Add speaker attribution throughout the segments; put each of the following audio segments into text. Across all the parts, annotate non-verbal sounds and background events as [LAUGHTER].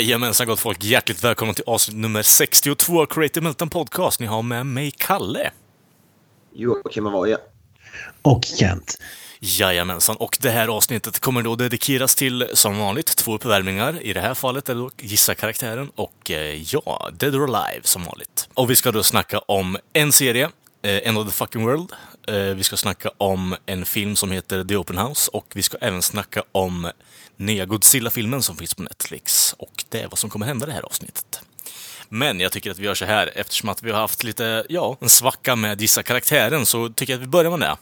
Speaker 1: Jajamensan gott folk, hjärtligt välkomna till avsnitt nummer 62 av Creative Milton Podcast. Ni har med mig Kalle.
Speaker 2: Joakim Avoya.
Speaker 3: Och Kent.
Speaker 1: Jajamensan, och det här avsnittet kommer då dedikeras till, som vanligt, två uppvärmningar. I det här fallet är det då Gissa karaktären och eh, ja, Dead or Alive som vanligt. Och vi ska då snacka om en serie, eh, End of the fucking world. Eh, vi ska snacka om en film som heter The Open House och vi ska även snacka om nya Godzilla-filmen som finns på Netflix. Och det är vad som kommer hända det här avsnittet. Men jag tycker att vi gör så här, eftersom att vi har haft lite, ja, en svacka med Gissa karaktären, så tycker jag att vi börjar med det.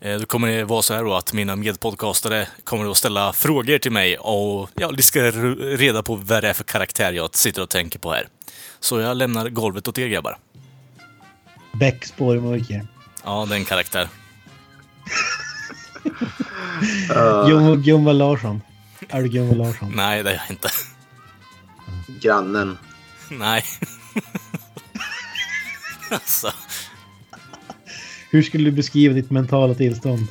Speaker 1: Eh, då kommer det vara så här då att mina medpodcastare kommer att ställa frågor till mig och ja, de ska reda på vad det är för karaktär jag sitter och tänker på här. Så jag lämnar golvet åt er grabbar.
Speaker 3: Beck spårmörker.
Speaker 1: Ja, det är en karaktär.
Speaker 3: Gun- Gunvor Larsson. Är du Gunvor Larsson?
Speaker 1: Nej, det är jag inte.
Speaker 2: Grannen.
Speaker 1: Nej. [LAUGHS] alltså.
Speaker 3: Hur skulle du beskriva ditt mentala tillstånd?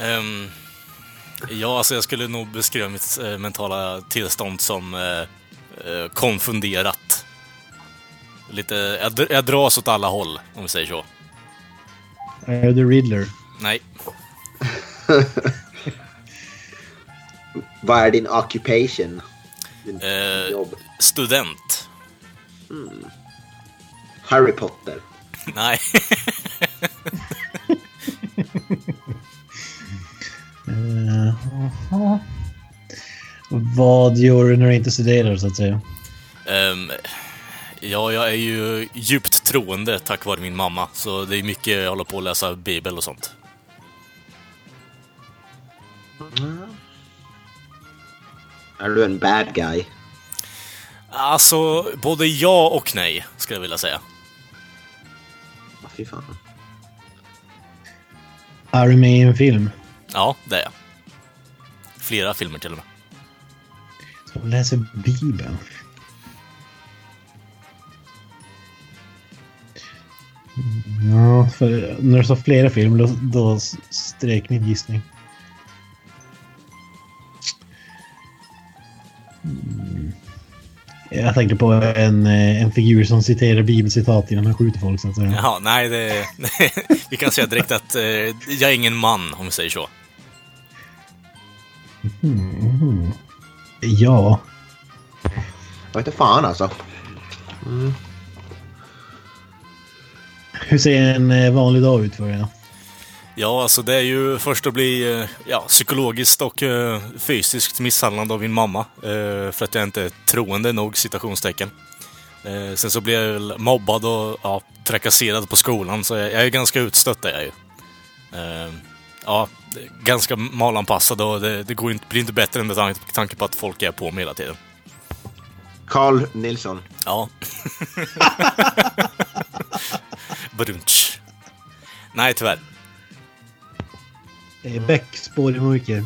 Speaker 1: ehm, ja, alltså jag skulle nog beskriva mitt eh, mentala tillstånd som eh, eh, konfunderat. Lite, jag, jag dras åt alla håll, om vi säger så.
Speaker 3: Är du Riddler?
Speaker 1: Nej. [LAUGHS]
Speaker 2: Vad är din occupation? Din
Speaker 1: Eh,
Speaker 2: jobb?
Speaker 1: student.
Speaker 2: Harry Potter. [LAUGHS]
Speaker 1: Nej. [LAUGHS]
Speaker 3: Aha. Vad gör du när du inte studerar, så att säga?
Speaker 1: Ja, jag är ju djupt troende tack vare min mamma. Så det är mycket jag håller på att läsa Bibel och sånt.
Speaker 2: Är du en bad guy?
Speaker 1: Alltså, både ja och nej, skulle jag vilja säga.
Speaker 2: Ah, fy fan.
Speaker 3: Är du med i en film?
Speaker 1: Ja, det är jag. Flera filmer till och med.
Speaker 3: Som läser Bibeln? Ja, för när du sa flera filmer, då, då strök min gissning. Mm. Jag tänkte på en, eh, en figur som citerar bibelcitat innan han skjuter folk, så att säga.
Speaker 1: Ja, nej, det... [LAUGHS] vi kan säga direkt att eh, jag är ingen man, om vi säger så.
Speaker 3: Ja.
Speaker 2: Jag vet inte fan alltså.
Speaker 3: Hur ser en eh, vanlig dag ut för dig? då?
Speaker 1: Ja, alltså det är ju först att bli eh, ja, psykologiskt och eh, fysiskt misshandlad av min mamma. Eh, för att jag inte är troende nog, citationstecken. Eh, sen så blir jag mobbad och ja, trakasserad på skolan, så jag, jag är ganska utstött är jag ju. Eh, ja, det är ganska malanpassad och det, det går inte, blir inte bättre med tanke, tanke på att folk är på mig hela tiden.
Speaker 2: Carl Nilsson.
Speaker 1: Ja. [LAUGHS] [LAUGHS] Brunch. Nej, tyvärr.
Speaker 3: Eh, Beck, spår i mörker.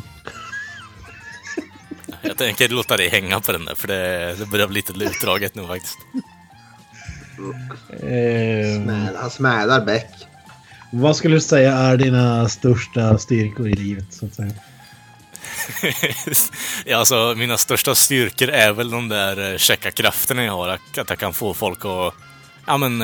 Speaker 1: Jag tänker låta dig hänga på den där, för det, det börjar bli lite utdraget nu faktiskt.
Speaker 3: Eh,
Speaker 2: Smäd, han smädar Beck.
Speaker 3: vad skulle du säga är dina största styrkor i livet? Så att säga? [LAUGHS]
Speaker 1: ja, alltså, mina största styrkor är väl de där eh, checka krafterna jag har. Att att jag kan få folk att... Ja, men...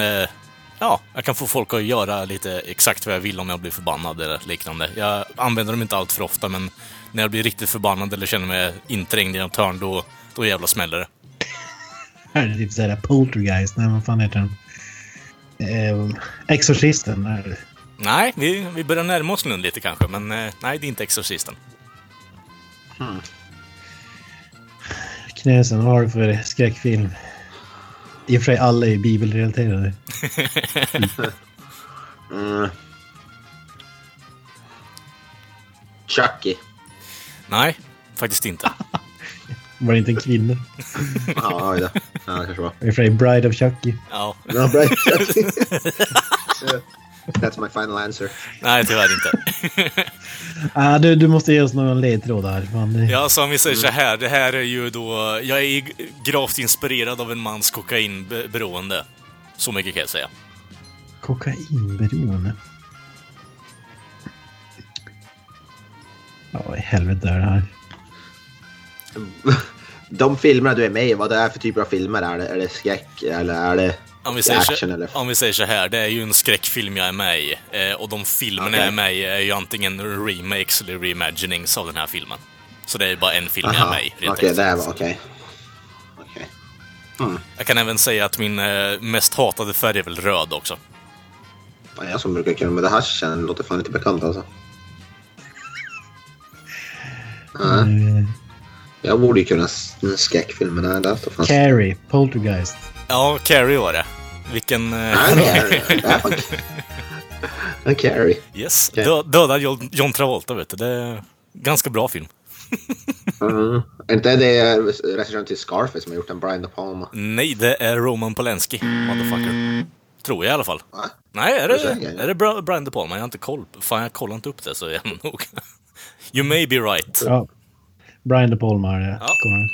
Speaker 1: Ja, jag kan få folk att göra lite exakt vad jag vill om jag blir förbannad eller liknande. Jag använder dem inte allt för ofta, men när jag blir riktigt förbannad eller känner mig inträngd i något hörn, då, då jävla smäller det. [LAUGHS]
Speaker 3: Är det typ såhär Poltergeist? Nej, vad fan heter den? Eh, Exorcisten? Det?
Speaker 1: Nej, vi, vi börjar närma oss nu lite kanske, men eh, nej, det är inte Exorcisten.
Speaker 3: Knösen, vad har du för skräckfilm? I och för sig alla är bibelrelaterade. [LAUGHS]
Speaker 2: Mm. Chucky.
Speaker 1: Nej, faktiskt inte. [LAUGHS]
Speaker 3: Var det inte en kvinna? [LAUGHS]
Speaker 2: Ja, då. Ja, det kanske var.
Speaker 3: Är det Bride of Chucky?
Speaker 1: Ja,
Speaker 2: No, right. That's my final answer.
Speaker 1: nej tyvärr inte. [LAUGHS]
Speaker 3: Ah, du, du måste ge oss någon ledtråd här. Det...
Speaker 1: Ja, som vi säger så här, det här är ju då... Jag är gravt inspirerad av en mans kokainberoende. Så mycket kan jag säga.
Speaker 3: Kokainberoende. Ja, i helvete är det här. [LAUGHS]
Speaker 2: De filmerna du är med i, vad det är för typer av filmer? Är det, är det skräck eller är det
Speaker 1: Om vi, säger
Speaker 2: action?
Speaker 1: så,
Speaker 2: Eller?
Speaker 1: om vi säger så här, det är ju en skräckfilm jag är med i. Eh, och de filmerna
Speaker 2: Okej.
Speaker 1: jag är med i är ju antingen remakes eller reimaginings av den här filmen. Så det är bara en film jag är
Speaker 2: Aha,
Speaker 1: med i,
Speaker 2: Okej,
Speaker 1: rent
Speaker 2: det
Speaker 1: tekniskt.
Speaker 2: här var okej. Okej.
Speaker 1: Jag kan även säga att min eh, mest hatade färg är väl röd också.
Speaker 2: Fan, jag som brukar kunna, men det här känns, låter fan lite bekant alltså. Ja,
Speaker 3: Eh,
Speaker 2: jag borde ju kunna s- en skräckfilm, men nej, det står fan...
Speaker 3: Carrie, Poltergeist.
Speaker 1: Ja, Carrie var det. Vilken... Eh,
Speaker 2: Nej, [LAUGHS] Carrie. Är
Speaker 1: yes.
Speaker 2: Okej.
Speaker 1: Dö, döda John, John Travolta, vet du. Det är ganska bra film. [LAUGHS]
Speaker 2: Mm. Är inte det regissören till Scarface som har gjort en Brian De Palma?
Speaker 1: Nej, det är Roman Polanski, motherfucker. Tror jag i alla fall.
Speaker 2: Va?
Speaker 1: Nej, är
Speaker 2: Är
Speaker 1: det, är det Bra- Brian De Palma? Jag har inte koll. Fan, jag kollar inte upp det, så är jag [LAUGHS] nog... You may be right.
Speaker 3: Ja. Brian De Palma är det.
Speaker 1: Ja.
Speaker 3: Kommer.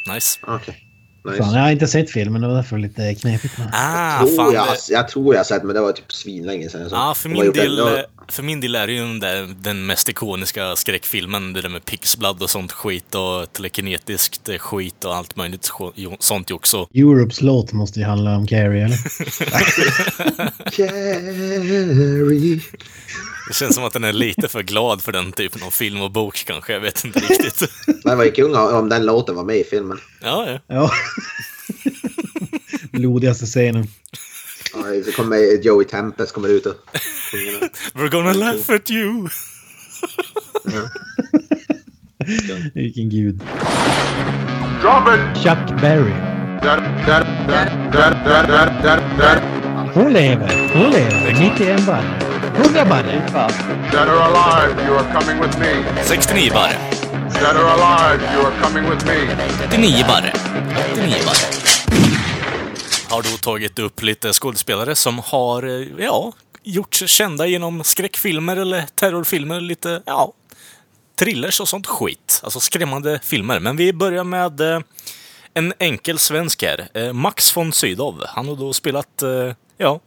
Speaker 1: Nice.
Speaker 3: Fan, jag har inte sett filmen, det var därför lite knepigt.
Speaker 1: Ah,
Speaker 2: tror
Speaker 1: fan.
Speaker 2: jag,
Speaker 1: det-
Speaker 2: jag tror jag har sett, men det var typ svinlänge sedan. jag såg.
Speaker 1: Ja, för
Speaker 2: De har
Speaker 1: min, del, eh, för min del är det ju den, där, den mest ikoniska skräckfilmen. Det där med Pixblood och sånt skit och telekinetiskt skit och allt möjligt sånt ju också.
Speaker 3: Europes låt måste ju handla om Carrie, eller? [LAUGHS] [LAUGHS]
Speaker 2: Carrie.
Speaker 1: Det känns som att den är lite för glad för den typen av film och bok kanske. Jag vet inte riktigt.
Speaker 2: Det var ju kung om den låten var med i filmen.
Speaker 1: Ja, ja.
Speaker 3: Ja. Blodigaste scenen.
Speaker 2: Ja, så kommer Joey Tempest kommer ut och.
Speaker 1: We're gonna laugh at you.
Speaker 3: Vilken gud.
Speaker 4: Drop it!
Speaker 3: Chuck Berry.
Speaker 4: That, that,
Speaker 3: Hon lever. Hon lever. 91 barre. 100 barre.
Speaker 4: that are alive, you are coming with me.
Speaker 1: 69 barre.
Speaker 4: That are alive, you are coming with me.
Speaker 1: 89 barre. 89 barre. Har då tagit upp lite skådespelare som har, eh, ja, gjorts kända genom skräckfilmer eller terrorfilmer, lite, ja, thrillers och sånt skit. Alltså skrämmande filmer. Men vi börjar med eh, en enkel svensk här. Eh, Max von Sydow. Han har då spelat, eh, ja,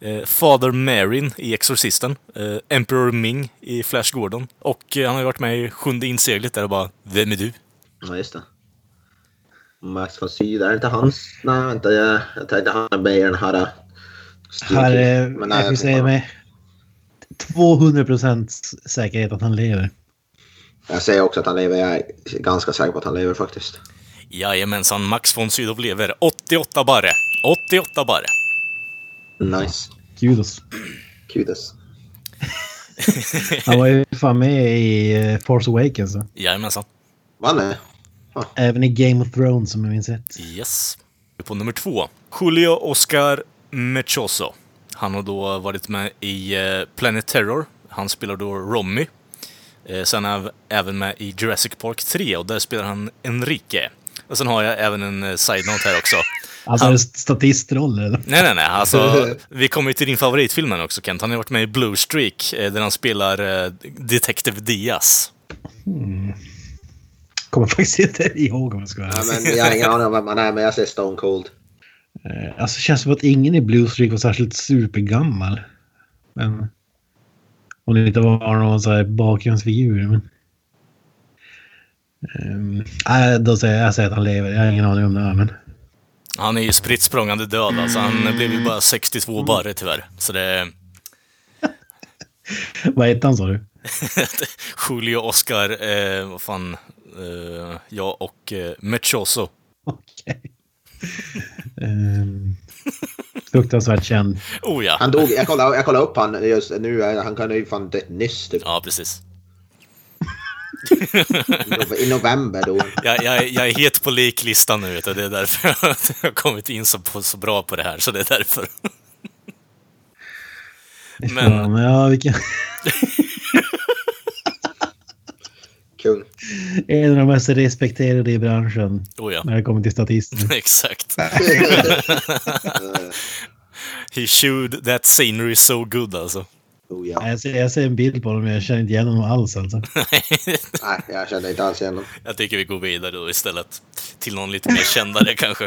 Speaker 1: eh, Father Marin i Exorcisten, eh, Emperor Ming i Flash Gordon och eh, han har ju varit med i Sjunde inseglet där och bara Vem är du?
Speaker 2: Ja, just det. Max von Sydow, är det inte hans? Nej, vänta. Jag, jag tänkte han är med i den här... äh,
Speaker 3: Här är,
Speaker 2: Men
Speaker 3: jag kan säga med 200 procents säkerhet att han lever.
Speaker 2: Jag säger också att han lever. Jag är ganska säker på att han lever faktiskt.
Speaker 1: Jajamensan, Max von Sydow lever. 88 barre. 88 barre.
Speaker 2: Nice.
Speaker 3: Kudos.
Speaker 2: Kudos. [LAUGHS]
Speaker 3: Han var ju fan med i eh, Force Awakens. så.
Speaker 1: Jajamensan.
Speaker 2: Vann det?
Speaker 3: Även i Game of Thrones som jag minns rätt.
Speaker 1: Yes. På nummer två. Julio Oscar Mechoso. Han har då varit med i eh, Planet Terror. Han spelar då Romy. Eh, Sen är han även med i Jurassic Park 3 och där spelar han Enrique. Och sen har jag även en side-note här också.
Speaker 3: Alltså
Speaker 1: Han-
Speaker 3: en statistroll eller?
Speaker 1: Nej, nej, nej. Alltså, [LAUGHS] vi kommer ju till din favoritfilm också, Kent. Han har varit med i Blue Streak, eh, där han spelar eh, Detective Diaz.
Speaker 3: Kommer faktiskt inte ihåg om jag ska vara
Speaker 2: Ja, men jag har ingen aning om vem [LAUGHS] han är, men jag säger Stone Cold.
Speaker 3: Eh, Alltså det känns som att ingen i Blue Streak var särskilt supergammal. Men... Om det inte var någon så här bakgrundsfigur. Men... Um, nej, då säger jag, jag säger att han lever. Jag har ingen aning om det här, men...
Speaker 1: Han är ju spritt språngande död, alltså. Han blev ju bara 62 barre tyvärr. Så det... [LAUGHS]
Speaker 3: Vad hette han sa du? [LAUGHS]
Speaker 1: Julio Oscar, eh, vad fan, eh, jag och eh, Mechoso.
Speaker 3: Okej. um, fruktansvärt känd.
Speaker 1: Oh ja.
Speaker 2: Han dog, jag kollade, jag kollade upp han just nu. Han kan ju fan dött nyss typ.
Speaker 1: Ja, precis.
Speaker 2: I november då.
Speaker 1: Jag, jag, jag är het på liklistan nu, vet du. Det är därför jag [LAUGHS] har kommit in så, på, så bra på det här, så det är därför. Men-
Speaker 3: Men... Ja, vilken...
Speaker 2: Kung.
Speaker 3: En av de mest respekterade i branschen
Speaker 1: Oh ja,
Speaker 3: när det kommer till statister. [LAUGHS]
Speaker 1: exakt. [LAUGHS] He showed that scenery so good alltså.
Speaker 2: Oh, ja.
Speaker 3: Jag ser, jag ser en bild på honom men jag känner inte igen honom alls alltså. [LAUGHS]
Speaker 2: Nej, jag kände inte alls igen honom.
Speaker 1: Jag tycker vi går vidare då istället. Till någon lite mer kändare kanske.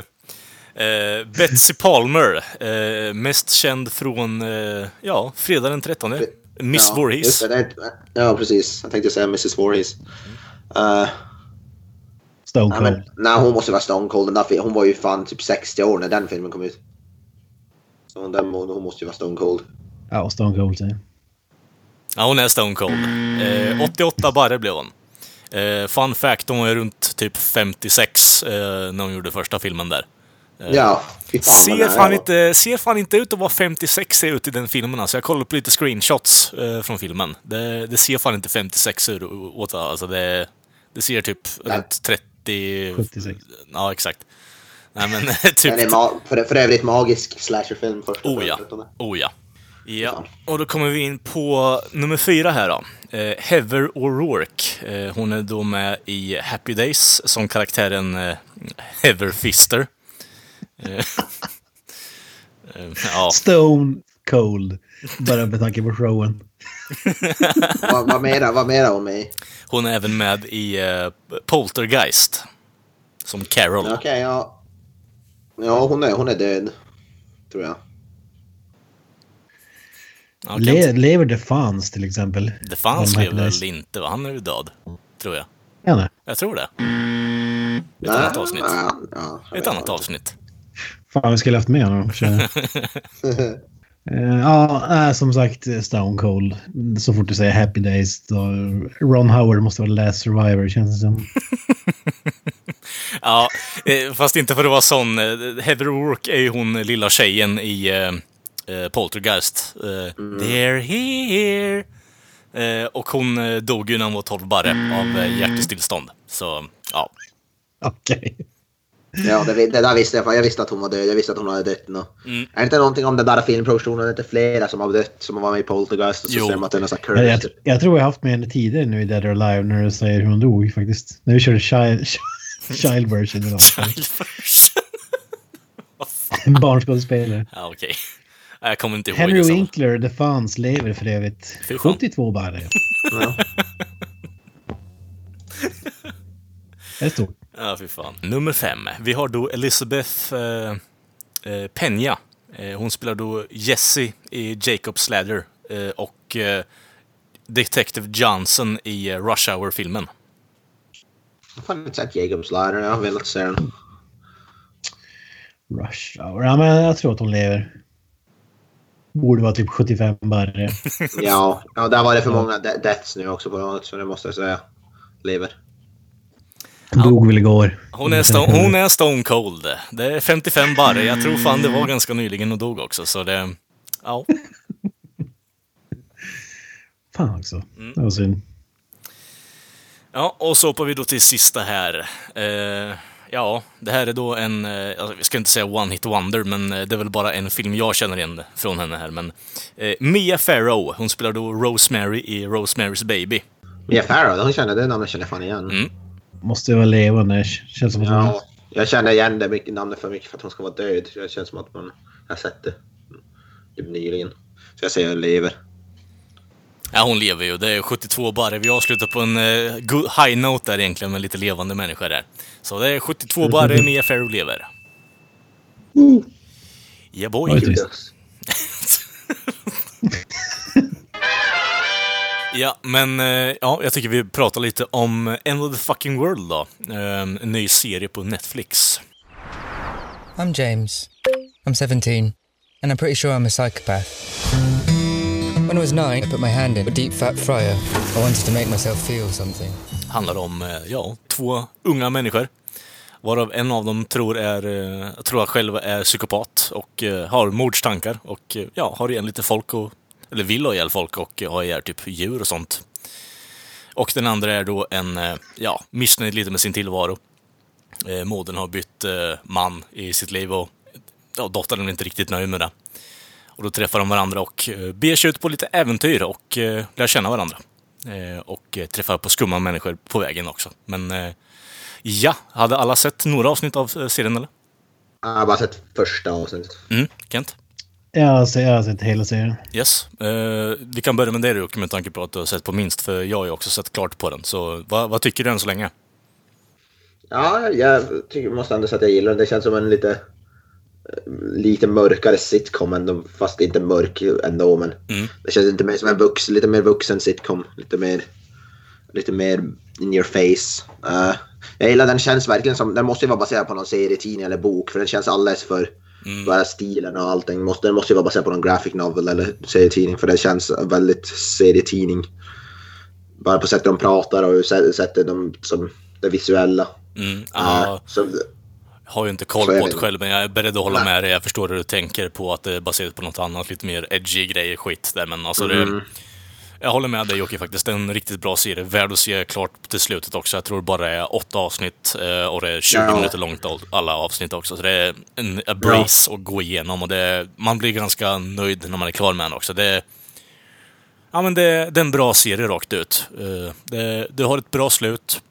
Speaker 1: Eh, Betsy Palmer, eh, mest känd från, eh, ja, fredag den 13. Miss
Speaker 2: ja,
Speaker 1: Voorhees.
Speaker 2: Ja, precis. Jag tänkte säga Mrs Voorhees. Uh,
Speaker 3: Stone
Speaker 2: nej,
Speaker 3: Cold.
Speaker 2: men, nej, hon måste vara Stone Cold. Hon var ju fan typ 60 år när den filmen kom ut. Så hon, den, hon måste ju vara Stone Cold.
Speaker 3: Ja, Stone Cold säger.
Speaker 1: Ja, hon är Stone Cold. Eh, 88 barre blev hon. Eh, fun fact, hon var runt typ 56 eh, när hon gjorde första filmen där.
Speaker 2: Ja, fy fan
Speaker 1: Ser fan, inte, ser fan inte ut att vara 56 ser ut i den filmen. Alltså. Jag kollade på lite screenshots eh, från filmen. Det, det ser fan inte 56 ut. Alltså det, det ser typ
Speaker 2: Nej.
Speaker 1: runt 30...
Speaker 3: 76.
Speaker 1: Ja, exakt. Nej, men [LAUGHS] typ...
Speaker 2: Den är för, för övrigt magisk slasherfilm första.
Speaker 1: Oh ja. Oh ja. Ja, och då kommer vi in på nummer fyra här då. Eh, Heather O'Rourke. Eh, hon är då med i Happy Days som karaktären eh, Heather Fister. Eh, [LAUGHS] eh, ja,
Speaker 3: Stone Cold. Bara med tanke på showen. [LAUGHS]
Speaker 2: vad, vad mera, vad mera hon med
Speaker 1: hon är även med i eh, Poltergeist. Som Carol.
Speaker 2: Okej, ja. Ja, hon är, hon är död. Tror jag.
Speaker 1: Ja,
Speaker 3: Le lever The Fans till exempel.
Speaker 1: det fanns
Speaker 3: Von
Speaker 1: lever väl inte, va? Han är ju död. Tror jag.
Speaker 3: Ja, nej.
Speaker 1: Jag tror det. Ett annat avsnitt.
Speaker 2: Ja, ja,
Speaker 1: Ett annat
Speaker 2: inte.
Speaker 1: avsnitt.
Speaker 3: Fan, vi skulle haft med honom. [LAUGHS] Eh, Ja, äh, som sagt Stone Cold. Så fort du säger Happy Days då Ron Howard måste vara Last Survivor känns det som. [LAUGHS]
Speaker 1: Ja, eh, fast inte för att vara sån. Eh, Heather O'Rourke är ju hon lilla tjejen i eh, Poltergeist. Eh, They're here. Eh, och hon dog ju när hon var 12 barre av eh, hjärtstillstånd. Så, ja.
Speaker 3: Okej.
Speaker 2: Ja, det, det där visste jag. Jag visste att hon var död. Jag visste att hon hade dött. nu.
Speaker 1: Mm.
Speaker 2: Är det inte någonting om den där filmproduktionen? Är det inte flera som har dött som har varit med i Poltergeist? Och så
Speaker 1: Jo.
Speaker 2: att det är
Speaker 3: Jag, jag, jag tror jag har haft med henne tidigare nu i Dead or Alive när du säger hur hon dog faktiskt. När vi körde child, [LAUGHS] child version.
Speaker 1: Child version. [LAUGHS]
Speaker 3: En barnskådespelare.
Speaker 1: Ja, okej. Nej, Jag kommer inte ihåg
Speaker 3: Henry
Speaker 1: det.
Speaker 3: Winkler, The Fans, lever för övrigt.
Speaker 1: Fan.
Speaker 3: 72 bara.
Speaker 2: Ja.
Speaker 3: Det är stort.
Speaker 1: Ja, fy fan. Nummer fem. Vi har då Elizabeth eh, eh, Peña. Eh, hon spelar då Jessie i Jacob Sladder eh, och eh, Detective Johnson i eh, Rush Hour-filmen.
Speaker 2: Jag har inte sett Jacobs Ladder. Jag har velat se den.
Speaker 3: Rush hour. Ja, men jag tror att hon lever. Borde vara typ 75 barre. [LAUGHS]
Speaker 2: Ja, ja där var det för många de- deaths nu också på något så det måste jag säga. Lever.
Speaker 3: Dog väl igår.
Speaker 1: Hon är, stone, hon är stone cold. Det är 55 barre. Jag tror fan det var ganska nyligen och dog också, så det... Ja. [LAUGHS]
Speaker 3: Fan också.
Speaker 1: Mm.
Speaker 3: Det var synd.
Speaker 1: Ja, och så hoppar vi då till sista här. Eh, ja, det här är då en, eh, jag ska inte säga one hit wonder, men eh, det är väl bara en film jag känner igen från henne här. Men eh, Mia Farrow, hon spelar då Rosemary i Rosemary's Baby.
Speaker 2: Mia Farrow, hon känner det namnet känner jag fan igen.
Speaker 1: Mm.
Speaker 3: Måste ju vara levande. Känns som att hon...
Speaker 2: Ja, jag känner igen det mycket, namnet för mycket för att hon ska vara död. Det känns som att man har sett det typ nyligen. Så jag säger lever.
Speaker 1: Ja, hon lever ju. Det är 72 barre. Vi avslutar på en eh, high note där egentligen med lite levande människor där. Så det är 72 barre, Mia Farrow lever. Ja, boy. [LAUGHS] Ja, men eh, ja, jag tycker vi pratar lite om End of the fucking world då. Eh, En ny serie på Netflix.
Speaker 5: I'm James. I'm 17, and I'm pretty sure I'm a psychopath. When I was nine, I put my hand in a deep fat fryer. I wanted to make myself feel something.
Speaker 1: Handlar om, eh, ja, två unga människor. Varav en av dem tror, är, eh, tror att själv är psykopat och eh, har mordstankar och ja, har igen lite folk och, eller vill ha ihjäl folk och har ihjäl typ djur och sånt. Och den andra är då en, ja, missnöjd lite med sin tillvaro. Modern har bytt man i sitt liv och ja, dottern är inte riktigt nöjd med det. Och då träffar de varandra och eh, beger sig ut på lite äventyr och eh, lär känna varandra. Eh, och träffar på skumma människor på vägen också. Men ja, hade alla sett några avsnitt av serien eller?
Speaker 2: Jag har bara sett första avsnittet.
Speaker 1: Mm, Kent?
Speaker 3: Jag har sett, jag har sett hela serien.
Speaker 1: Yes. Eh, vi kan börja med dig Jocke med tanke på att du har sett på minst, för jag har ju också sett klart på den. Så vad, vad tycker du än så länge?
Speaker 2: Ja, jag tycker, måste ändå säga att jag gillar den. Det känns som en lite, lite mörkare sitcom, ändå, fast inte mörk ändå. Men
Speaker 1: Mm.
Speaker 2: det känns inte mer som en vux, lite mer vuxen sitcom. Lite mer, lite mer in your face. Eh, jag gillar den känns verkligen som, den måste ju vara baserad på någon serietidning eller bok, för den känns alldeles för bara stilen och allting. Måste, den måste ju vara baserad på någon graphic novel eller serietidning, för det känns väldigt serietidning. Bara på sättet de pratar och sä- sättet de, som det visuella.
Speaker 1: Mm.
Speaker 2: Ja,
Speaker 1: Ja,
Speaker 2: så,
Speaker 1: har ju inte koll på
Speaker 2: det.
Speaker 1: det själv, men jag är beredd att hålla med dig. Jag förstår hur du tänker på att det är baserat på något annat, lite mer edgy grejer, skit där. Men alltså
Speaker 2: Mm.
Speaker 1: det... Jag håller med dig Jocke faktiskt. Det är en riktigt bra serie. Värd att se klart till slutet också. Jag tror det bara är åtta avsnitt eh, och det är 20
Speaker 2: Ja.
Speaker 1: minuter långt all- alla avsnitt också. Så det är en brace att gå igenom och det, man blir ganska nöjd när man är klar med den också. Det, ja, men det, det är en bra serie rakt ut. Eh, Det, det har ett bra slut.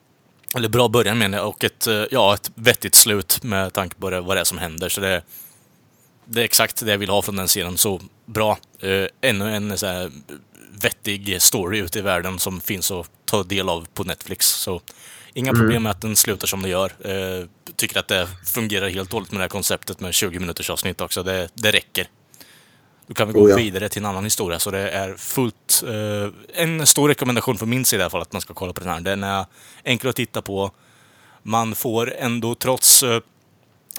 Speaker 1: Eller bra början menar jag, och ett, eh, ja, ett vettigt slut med tanke på det, vad det är som händer. Så det, det är exakt det jag vill ha från den serien. Så bra. Eh, ännu en så här, vettig story ute i världen som finns att ta del av på Netflix. Så inga problem med att den slutar som den gör. Eh, tycker att det fungerar helt dåligt med det här konceptet med 20 minuters avsnitt också. Det, det räcker. Då kan vi gå
Speaker 2: Oh ja.
Speaker 1: vidare till en annan historia. Så det är fullt... Eh, en stor rekommendation från min sida i alla fall att man ska kolla på den här. Den är enkel att titta på. Man får ändå trots eh,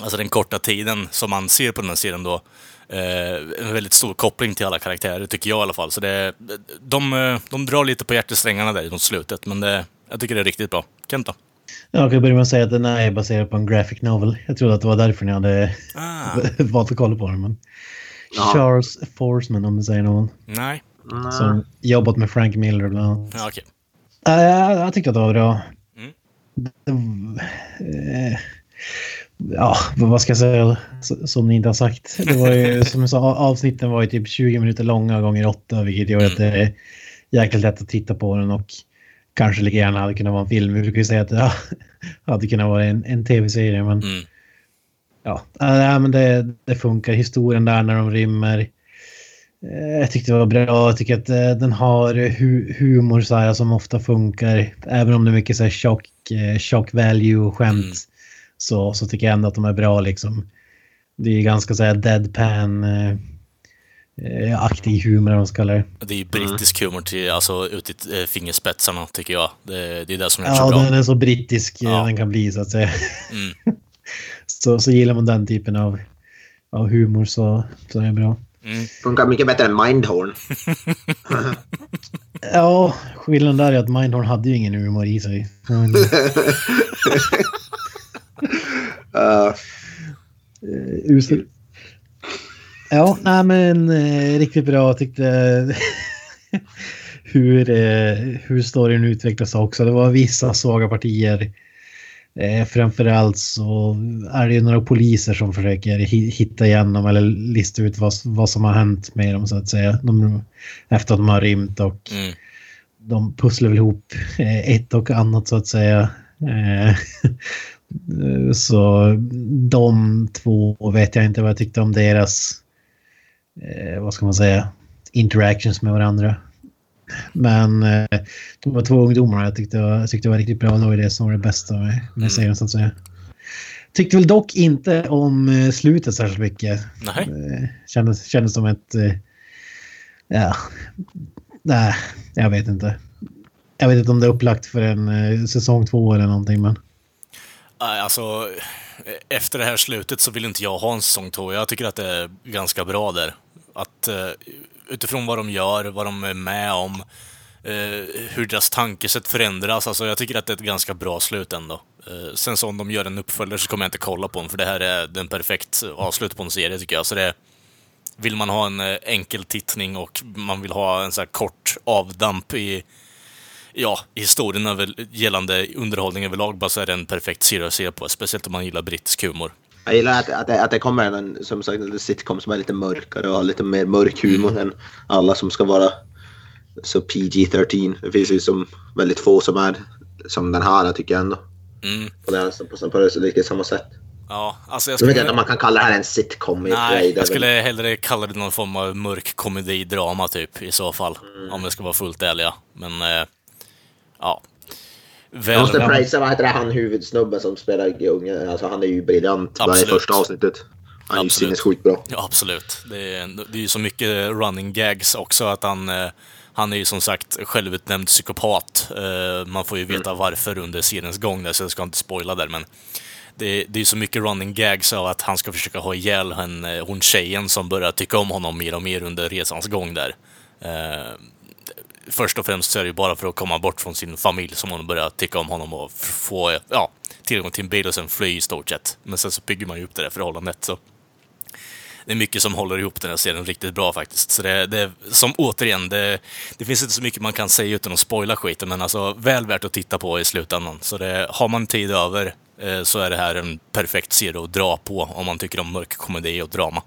Speaker 1: alltså den korta tiden som man ser på den här serien då eh, en väldigt stor koppling till alla karaktärer, tycker jag i alla fall. Så det, de, eh, de drar lite på hjärtesträngarna där mot slutet, men det, jag tycker det är riktigt bra. Kent då?
Speaker 3: Jag kan börja med att säga att den är baserad på en graphic novel. Jag trodde att det var därför ni hade
Speaker 1: Ah, [LAUGHS]
Speaker 3: valt att kolla på den. Men...
Speaker 2: Ja.
Speaker 3: Charles Forsman om du säger någon.
Speaker 1: nej.
Speaker 3: Som jobbat med Frank Miller bland annat.
Speaker 1: Ja, okej.
Speaker 3: Ja, jag, jag tyckte att det var bra.
Speaker 1: Mm.
Speaker 3: Det- eh, Ja, vad ska jag säga som ni inte har sagt. Det var ju, [LAUGHS] som jag sa, avsnitten var ju typ 20 minuter långa gånger 8 vilket gör att det är jäkligt lätt att titta på den och kanske lika gärna hade kunnat vara en film. Vi brukar ju säga att det ja, [LAUGHS] hade kunnat vara en, en tv-serie men
Speaker 1: Mm.
Speaker 3: Ja, äh, men det, det funkar. Historien där när de rymmer. Eh, Jag tyckte det var bra. Jag tycker att eh, den har hu humor så här, som ofta funkar. Även om det är mycket så här shock, eh, shock value skämt.
Speaker 1: Mm.
Speaker 3: Så, så tycker jag ändå att de är bra liksom. Det är ganska så här deadpan eh, eh, aktig humor om man ska kalla det.
Speaker 1: Det är brittisk humor till, alltså ut i fingerspetsarna, tycker jag. Det, det är det som är så
Speaker 3: Ja,
Speaker 1: bra.
Speaker 3: den är så brittisk
Speaker 1: Ja.
Speaker 3: den kan bli så att säga.
Speaker 1: Mm. [LAUGHS]
Speaker 3: Så, så gillar man den typen av, av humor så, så är det bra.
Speaker 1: Mm.
Speaker 2: Funkar mycket bättre än Mindhorn. [LAUGHS]
Speaker 3: Ja, skillnaden där är att Mindhorn hade ju ingen humor i sig. Men, [LAUGHS]
Speaker 2: Uh,
Speaker 3: usel. Ja, nej men eh, riktigt bra. Jag tyckte [LAUGHS] hur, eh, hur storyn utvecklas också. Det var vissa svaga partier. Eh, framförallt så är det ju några poliser som försöker hi- hitta igenom eller lista ut vad, vad som har hänt med dem så att säga. De, efter att de har rymt och
Speaker 1: Mm.
Speaker 3: de pusslar väl ihop eh, ett och annat så att säga. Eh, [LAUGHS] Så de två vet jag inte vad jag tyckte om deras, eh, vad ska man säga, interactions med varandra. Men eh, de var två ungdomar jag tyckte, jag tyckte det var riktigt bra. Det var det som var det bästa med, med serien så att säga. Tyckte väl dock inte om eh, slutet särskilt mycket.
Speaker 1: Nej.
Speaker 3: Eh, Kändes, kändes som ett... Ja, nej, jag vet inte. Jag vet inte om det är upplagt för en säsong två eller någonting, men...
Speaker 1: Nej, Alltså, efter det här slutet så vill inte jag ha en säsong två. Jag tycker att det är ganska bra där. Att utifrån vad de gör, vad de är med om, eh, hur deras tankesätt förändras. Alltså, jag tycker att det är ett ganska bra slut ändå. Eh, sen så om de gör en uppföljare så kommer jag inte kolla på den, för det här är den perfekt avslut på en serie tycker jag. Så det vill man ha en eh, enkel tittning och man vill ha en så här kort avdamp i ja, historien över, gällande underhållning överlag bara så är det en perfekt serie att se på. Speciellt om man gillar brittisk humor
Speaker 2: jag gillar att, att, det, att det kommer en som sagt, en sitcom som är lite mörkare och har lite mer mörk humor än alla som ska vara så PG-13. Det finns ju som väldigt få som är som den här tycker jag ändå.
Speaker 1: Mm.
Speaker 2: På det, på, på, på samma sätt.
Speaker 1: Ja, alltså jag
Speaker 2: Jag vet inte
Speaker 1: skulle...
Speaker 2: om man kan kalla det här en sitcom.
Speaker 1: Nej, jag skulle hellre kalla det någon form av mörk komedi-drama typ i så fall.
Speaker 2: Mm.
Speaker 1: Om jag ska vara fullt ärliga. Men, eh, ja.
Speaker 2: Jag
Speaker 1: Väl...
Speaker 2: måste prisa vad heter det, han huvudsnubben som spelar unge. Alltså han är ju briljant
Speaker 1: Absolut.
Speaker 2: första avsnittet. Han är ju sinnessjukt bra.
Speaker 1: Ja, absolut. Det är, det är ju så mycket running gags också att han, eh, han är ju som sagt självutnämnd psykopat. Eh, man får ju veta varför under seriens gång där, så jag ska inte spoila där, men det, det är så mycket running gags av att han ska försöka ha ihjäl eh, hon tjejen som börjar tycka om honom mer och mer under resans gång där. Först och främst så är det ju bara för att komma bort från sin familj som hon börjar tycka om honom och få ja, tillgång till en bil och sen fly i stort sett. Men sen så bygger man ju upp det där förhållandet. Så det är mycket som håller ihop den här serien riktigt bra faktiskt. Så det, det som återigen, det, det finns inte så mycket man kan säga utan att spoila skiten, men alltså väl värt att titta på i slutändan. Så det, har man tid över eh, så är det här en perfekt serie att dra på om man tycker om mörk komedi och drama.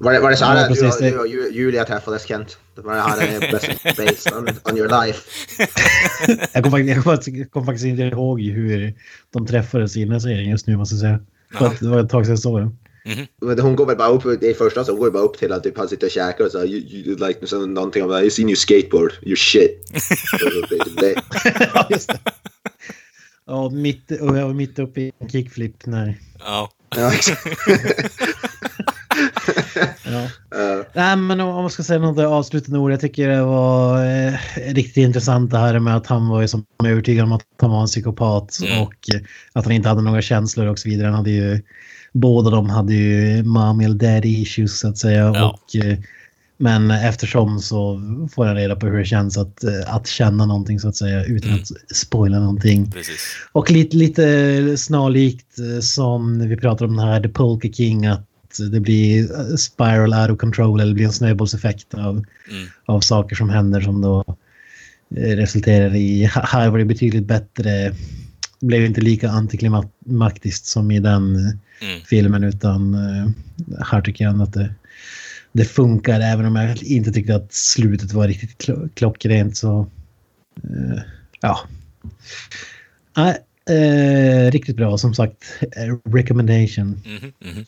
Speaker 2: Var det, var det så här
Speaker 3: Ja,
Speaker 2: du,
Speaker 3: precis,
Speaker 2: och- du och Ju- Julia träffades Kent? Det var det här är best [LAUGHS] based on, on your life. [LAUGHS]
Speaker 3: Jag kommer faktiskt, kom faktiskt, kom faktiskt inte ihåg hur de träffades i den här serien just nu måste jag säga. Att det var ett tag sedan jag såg den.
Speaker 2: Men hon går väl bara upp, i första så hon går bara upp till att typ, han sitter och käkar och så you, you like så någonting om I seen you skateboard, you shit. [LAUGHS]
Speaker 3: Ja, just det. Ja, mitt, och jag var mitt uppe i en kickflip när...
Speaker 1: Ja,
Speaker 2: Ja, exakt. [LAUGHS]
Speaker 3: Ja. Nej, men om man ska säga något avslutande ord. Jag tycker det var eh, riktigt intressant det här med att han var ju som övertygad om att han var en psykopat
Speaker 1: Mm.
Speaker 3: och att han inte hade några känslor och så vidare. Han hade ju, båda de hade ju mommy eller daddy issues så att säga.
Speaker 1: Ja.
Speaker 3: Och, eh, men eftersom så får han reda på hur det känns att, eh, att känna någonting så att säga utan
Speaker 1: Mm.
Speaker 3: att spoila någonting.
Speaker 1: precis.
Speaker 3: Och lite, lite snarlikt eh, som vi pratar om den här The Polka King att det blir eh, spiral out of control eller blir en snöbollseffekt av,
Speaker 1: Mm.
Speaker 3: av saker som händer som då eh, resulterar i... [LAUGHS] Här var det betydligt bättre. Det blev inte lika antiklimaktiskt som i den eh,
Speaker 1: Mm.
Speaker 3: filmen utan här tycker jag att det, det funkar även om jag inte tyckte att slutet var riktigt klo- klockrent så... Ja. Nej, eh, riktigt bra som sagt. Recommendation.
Speaker 1: Mhm, mhm.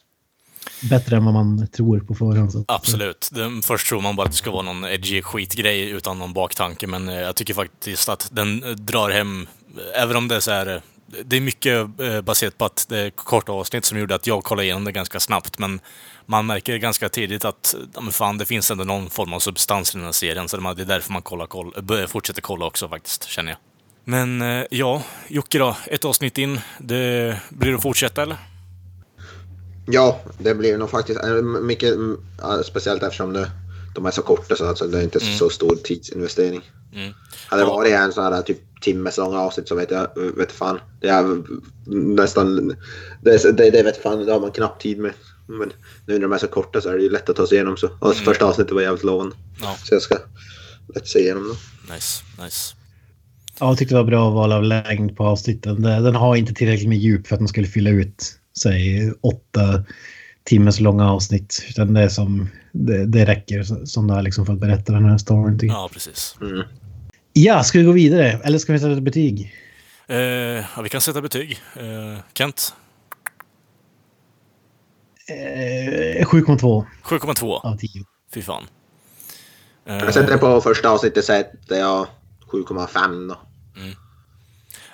Speaker 3: Bättre än vad man tror på förhand. så.
Speaker 1: Absolut. Först tror man bara att det ska vara någon edgy skitgrej utan någon baktanke, men eh, jag tycker faktiskt att den eh, drar hem, eh, även om det är så här, det är mycket baserat på att det är korta avsnitt som gjorde att jag kollade igenom det ganska snabbt, men man märker ganska tidigt att men fan, det finns ändå någon form av substans i den här serien, så det är därför man kollar, koll, fortsätter kolla också faktiskt, känner jag. Men ja, Jocke då, ett avsnitt in, det, blir det att fortsätta eller?
Speaker 2: Ja, det blir nog faktiskt eh, mycket, mm, speciellt eftersom det, de är så korta så alltså, det är inte så stor tidsinvestering.
Speaker 1: Mm.
Speaker 2: Hade det varit en sån här typ timmes långa avsnitt så vet jag, vet fan. Det är nästan, det, är- det, det vet fan, det har man knappt tid med. Men nu när de är så korta så är det ju lätt att ta sig igenom så. Och första avsnittet var jävligt lovande.
Speaker 1: Ja,
Speaker 2: Så jag ska lätt se igenom det.
Speaker 1: nice, nice.
Speaker 3: Ja, jag tyckte det var bra val av längd på avsnitten. Den har inte tillräckligt med djup för att man skulle fylla ut, säg åtta timmars långa avsnitt. Utan det är som, det, det räcker som det är liksom för att berätta den här storyn. tycker jag.
Speaker 1: Ja, precis.
Speaker 2: Mm.
Speaker 3: Ja, ska vi gå vidare? Eller ska vi sätta ett betyg?
Speaker 1: Eh, ja, vi kan sätta betyg. Eh, Kent?
Speaker 3: Eh, 7,2
Speaker 1: 7,2.
Speaker 3: av 10.
Speaker 1: Fy fan. Eh,
Speaker 2: Jag sätter på första avsnittet sätter jag 7,5 då.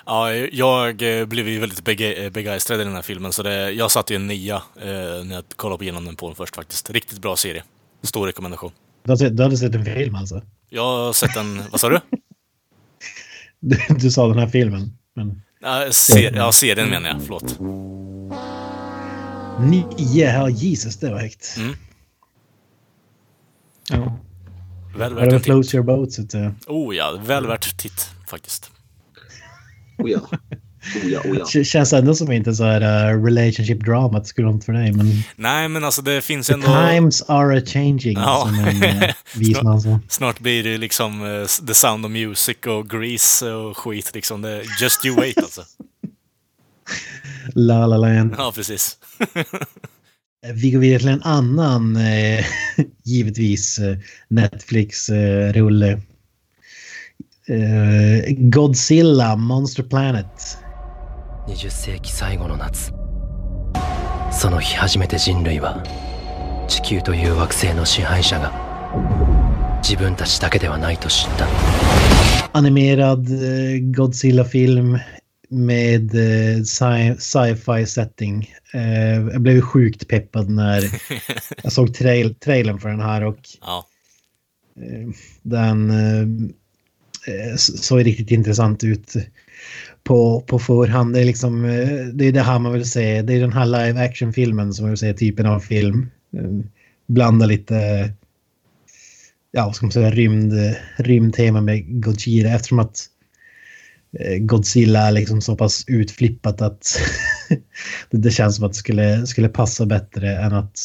Speaker 1: Ja, jag eh, blev ju väldigt bege- eh, begeistrad i den här filmen, så det, jag satte ju en nia eh, när jag kollade på igenom den på den först faktiskt. Riktigt bra serie. Stor rekommendation.
Speaker 3: Du hade, sett- du hade sett en film alltså?
Speaker 1: Jag har sett den, vad sa du?
Speaker 3: Du, [LAUGHS] du sa den här filmen. Men
Speaker 1: Ja, ser, ja, serien menar jag, förlåt.
Speaker 3: nio, ja Jesus det var högt.
Speaker 1: Mm.
Speaker 3: Ja.
Speaker 1: Väl värt en titt.
Speaker 3: floats your boat så att säga.
Speaker 1: Oh ja, väl värt titt faktiskt.
Speaker 2: Oh ja. Oh ja, oh ja. [LAUGHS]
Speaker 3: Känns ändå som inte så här uh, relationship drama det skulle vara för dig. Men
Speaker 1: Nej, men alltså det finns
Speaker 3: the
Speaker 1: ändå...
Speaker 3: times are a changing
Speaker 1: Ja.
Speaker 3: som en uh, [LAUGHS] vis man sa.
Speaker 1: Snart blir det liksom eh, The Sound of Music och Grease och skit liksom. Det, just you wait alltså. [LAUGHS]
Speaker 3: La La Land.
Speaker 1: Ja, precis.
Speaker 3: Vi går vidare till en annan, eh, givetvis, eh, Netflix-rulle. Eh, Godzilla, Monster Planet.
Speaker 6: 20世紀最後の夏その日初めて人類は地球という惑星の支配者が自分たちだけではないと知った
Speaker 3: Animerad eh, Godzilla-film med eh, sci- sci-fi setting. Eh, jag blev sjukt peppad när jag såg trail trailern för den här och
Speaker 1: Ja.
Speaker 3: eh, den eh, eh, s- såg riktigt intressant ut på, på förhand. Det är liksom eh, det är det här man vill se. Det är den här live action-filmen som man vill se typen av film. Eh, Blanda lite ja, vad ska man säga, rymd, rymdtema med Godzilla eftersom att eh, Godzilla är liksom så pass utflippat att [LAUGHS] det, känns som att det skulle, skulle passa bättre än att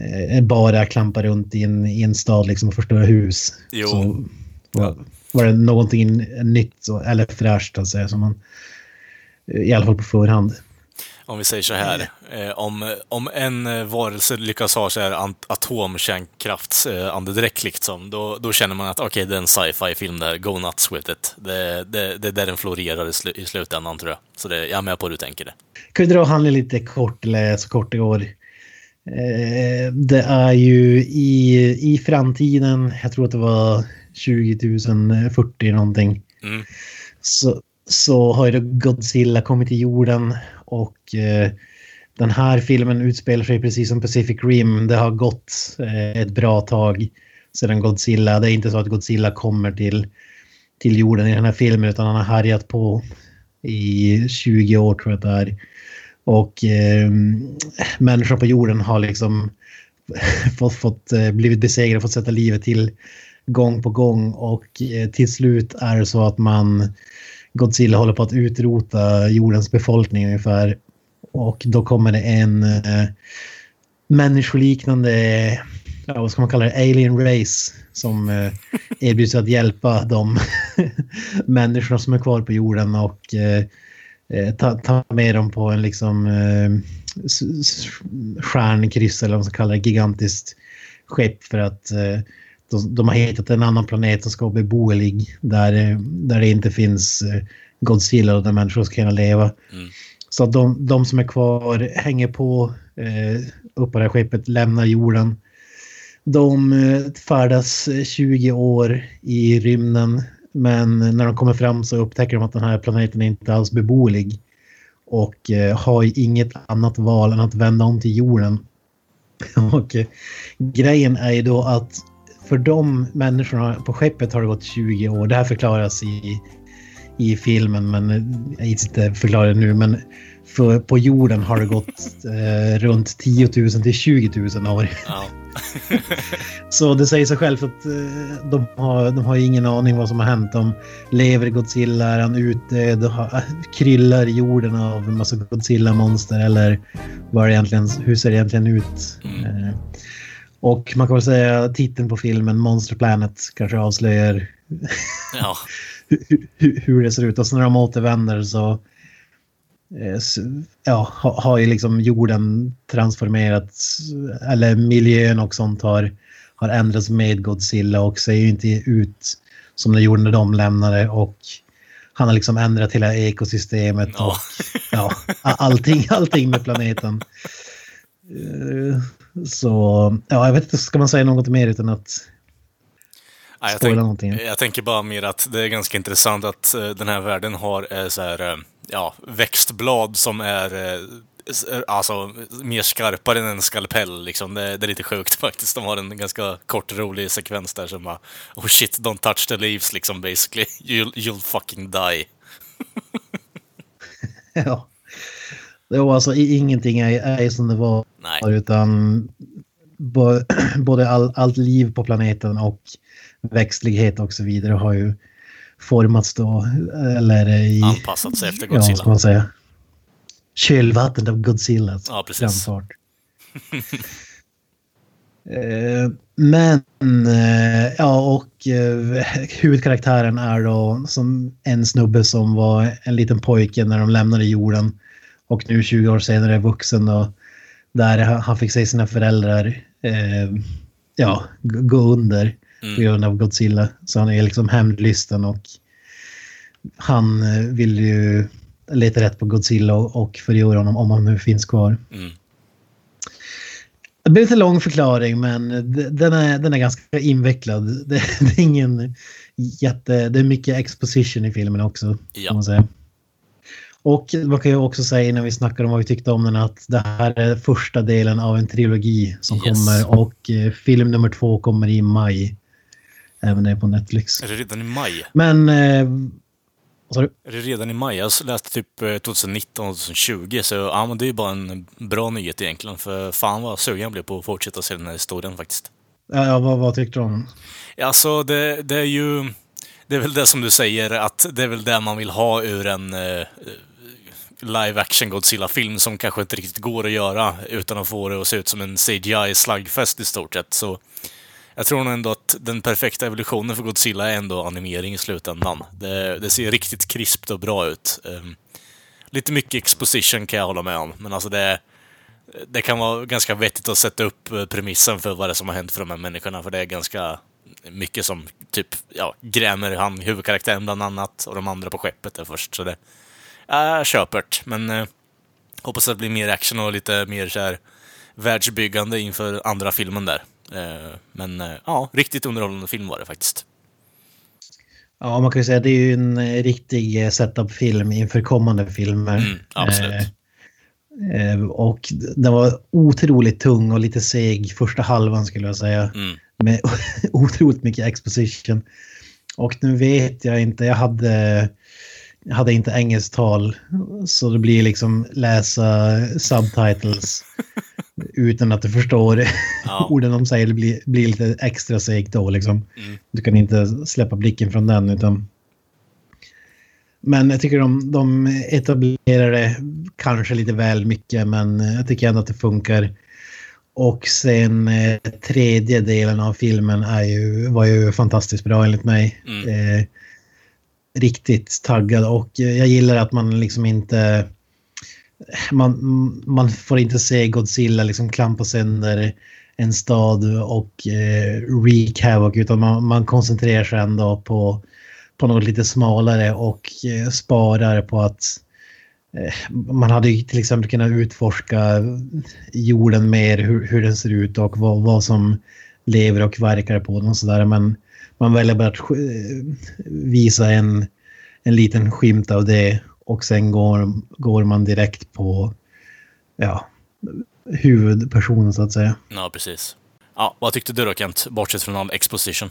Speaker 3: eh, bara klampa runt i en, i en stad liksom och förstöra hus.
Speaker 1: Jo.
Speaker 3: Så var, var det någonting nytt eller fräscht att säga som man i alla fall på förhand.
Speaker 1: Om vi säger så här. Eh, om, om en eh, varelse lyckas ha så här atomkärnkraftsandedräkt liksom, då, då känner man att okej, det är en sci-fi film där. Go nuts with it. Det, det, det är där den florerar i, slu, i slutändan tror jag. Så det, jag är med på hur du tänker det.
Speaker 3: Kan vi dra handlingen lite kort, eller så kort det går. Eh, det är ju i, i framtiden, jag tror att det var 2040 någonting,
Speaker 1: Mm.
Speaker 3: så, så har ju då Godzilla kommit till jorden och eh, den här filmen utspelar sig precis som Pacific Rim. Det har gått eh, ett bra tag sedan Godzilla. Det är inte så att Godzilla kommer till, till jorden i den här filmen utan han har härjat på i 20 år tror jag det är. Och eh, människor på jorden har liksom [LAUGHS] fått, fått eh, blivit besegrade, fått sätta livet till gång på gång och eh, till slut är det så att man Godzilla håller på att utrota jordens befolkning ungefär. Och då kommer det en eh, människoliknande, ja, vad ska man kalla det, alien race som eh, erbjuds att hjälpa de [LAUGHS] människorna som är kvar på jorden och eh, eh, ta, ta med dem på en liksom eh, stjärnkryss eller vad man ska kalla det, gigantiskt skepp för att eh, de, de har hittat en annan planet som ska vara beboelig där, eh, där det inte finns eh, Godzilla och där människor ska kunna leva.
Speaker 1: Mm.
Speaker 3: Så att de, de som är kvar hänger på eh, upp på det här skeppet, lämnar jorden. De eh, färdas eh, 20 år i rymden men när de kommer fram så upptäcker de att den här planeten är inte alls beboelig. Och eh, har inget annat val än att vända om till jorden. [LAUGHS] och eh, grejen är ju då att för de människorna på skeppet har det gått 20 år. Det här förklaras i, i filmen men eh, jag gissar inte förklara det nu. Men för, på jorden har det gått [LAUGHS] eh, runt 10 000 till 20 000 år.
Speaker 1: Ja. [LAUGHS]
Speaker 3: Så det säger sig självt att eh, de har, de har ingen aning vad som har hänt. De lever Godzilla, är han de har, kryllar jorden av en massa Godzilla-monster eller vad egentligen, hur ser det egentligen ut?
Speaker 1: Mm.
Speaker 3: Eh, och man kan väl säga titeln på filmen Monster Planet kanske avslöjar
Speaker 1: ja. [LAUGHS]
Speaker 3: hur, hur, hur det ser ut. Och så när de återvänder så eh, ja, ha- har ju liksom jorden transformerats, eller miljön och sånt har, har ändrats med Godzilla och ser ju inte ut som det gjorde när de lämnade och han har liksom ändrat hela ekosystemet och ja, allting, [LAUGHS] allting med planeten. Så ja, jag vet inte, ska man säga något mer utan att
Speaker 1: Ja, jag, tänk,
Speaker 3: någonting.
Speaker 1: jag tänker bara mer att det är ganska intressant att eh, den här världen har eh, så här, eh, ja, växtblad som är alltså mer skarpare än en skalpell. Liksom. Det, det är lite sjukt [LAUGHS] faktiskt. De har en ganska kort rolig sekvens där som bara Oh shit, don't touch the leaves liksom basically. [LAUGHS] You'll, you'll fucking die. [LAUGHS]
Speaker 3: Ja. Det var alltså ingenting är, är som det var
Speaker 1: Nej.
Speaker 3: utan [CLEARS THROAT] både all, allt liv på planeten och växtlighet och så vidare har ju formats då eller i
Speaker 1: Anpassat sig efter
Speaker 3: ja, vad ska
Speaker 1: Godzilla.
Speaker 3: man säga kölvattnet av Godzillas
Speaker 1: Ja, precis.
Speaker 3: framfart. [LAUGHS] Eh, Men, eh, ja och eh, huvudkaraktären är då som en snubbe som var en liten pojke när de lämnade jorden. Och nu 20 år senare är vuxen och där han fick se sina föräldrar eh, ja, gå under. på grund av Godzilla. Så han är liksom hämndlysten och han eh, vill ju leta rätt på Godzilla och, förgöra honom om han nu finns kvar.
Speaker 1: Mm.
Speaker 3: Det blir lite lång förklaring men den är, den är ganska invecklad. [LAUGHS] Det, det är ingen jätte... Det är mycket exposition i filmen också.
Speaker 1: Ja.
Speaker 3: Man säga. Och man kan ju också säga när vi snackar om vad vi tyckte om den att det här är första delen av en trilogi som
Speaker 1: Yes.
Speaker 3: kommer och eh, film nummer två kommer i maj. Även det på Netflix.
Speaker 1: Är det redan i maj?
Speaker 3: Men... Eh, vad?
Speaker 1: Är det redan i maj? Jag läste typ eh, 2019, 2020, så ja, men det är ju bara en bra nyhet egentligen. För fan vad sugen jag blev på att fortsätta se den här historien faktiskt.
Speaker 3: Ja, ja, vad, vad tyckte du om den?
Speaker 1: Alltså, det, det är ju... Det är väl det som du säger, att det är väl det man vill ha ur en eh, live action Godzilla-film som kanske inte riktigt går att göra utan att få det att se ut som en CGI-slagfest i stort sett. Så jag tror nog ändå att den perfekta evolutionen för Godzilla är ändå animering i slutändan. Det, det ser riktigt krispt och bra ut. Um, lite mycket exposition kan jag hålla med om, men alltså det, det kan vara ganska vettigt att sätta upp eh, premissen för vad det är som har hänt för de här människorna, för det är ganska mycket som typ, ja, grämer han huvudkaraktären bland annat, och de andra på skeppet där först, så det är köpert, men eh, hoppas att det blir mer action och lite mer så här världsbyggande inför andra filmen där. Eh, men eh, ja, riktigt underhållande film var det faktiskt.
Speaker 3: Ja, man kan ju säga att det är ju en riktig setup-film inför kommande filmer.
Speaker 1: Mm, absolut.
Speaker 3: Och den var otroligt tung och lite seg första halvan skulle jag säga.
Speaker 1: Mm.
Speaker 3: Med [LAUGHS] otroligt mycket exposition. Och nu vet jag inte, jag hade, jag hade inte engelskt tal. Så det blir liksom läsa subtitles utan att du förstår [LAUGHS]
Speaker 1: Ja.
Speaker 3: orden de säger. Det blir, blir lite extra segt då liksom.
Speaker 1: Mm.
Speaker 3: Du kan inte släppa blicken från den utan... Men jag tycker de, de etablerar det kanske lite väl mycket men jag tycker ändå att det funkar. Och sen eh, tredje delen av filmen är ju, var ju fantastiskt bra enligt mig.
Speaker 1: Mm.
Speaker 3: Eh, riktigt taggad och eh, jag gillar att man liksom inte... Man, man får inte se Godzilla liksom klampa sönder en stad och eh, wreak havoc utan man, man koncentrerar sig ändå på, på något lite smalare och eh, sparar på att eh, man hade ju till exempel kunnat utforska jorden mer, hur, hur den ser ut och vad, vad som lever och verkar på den och sådär. Men man väljer bara att visa en, en liten skymt av det och sen går, går man direkt på ja, huvudpersonen så att säga.
Speaker 1: Ja, precis. Ja, vad tyckte du då Kent, bortsett från all exposition?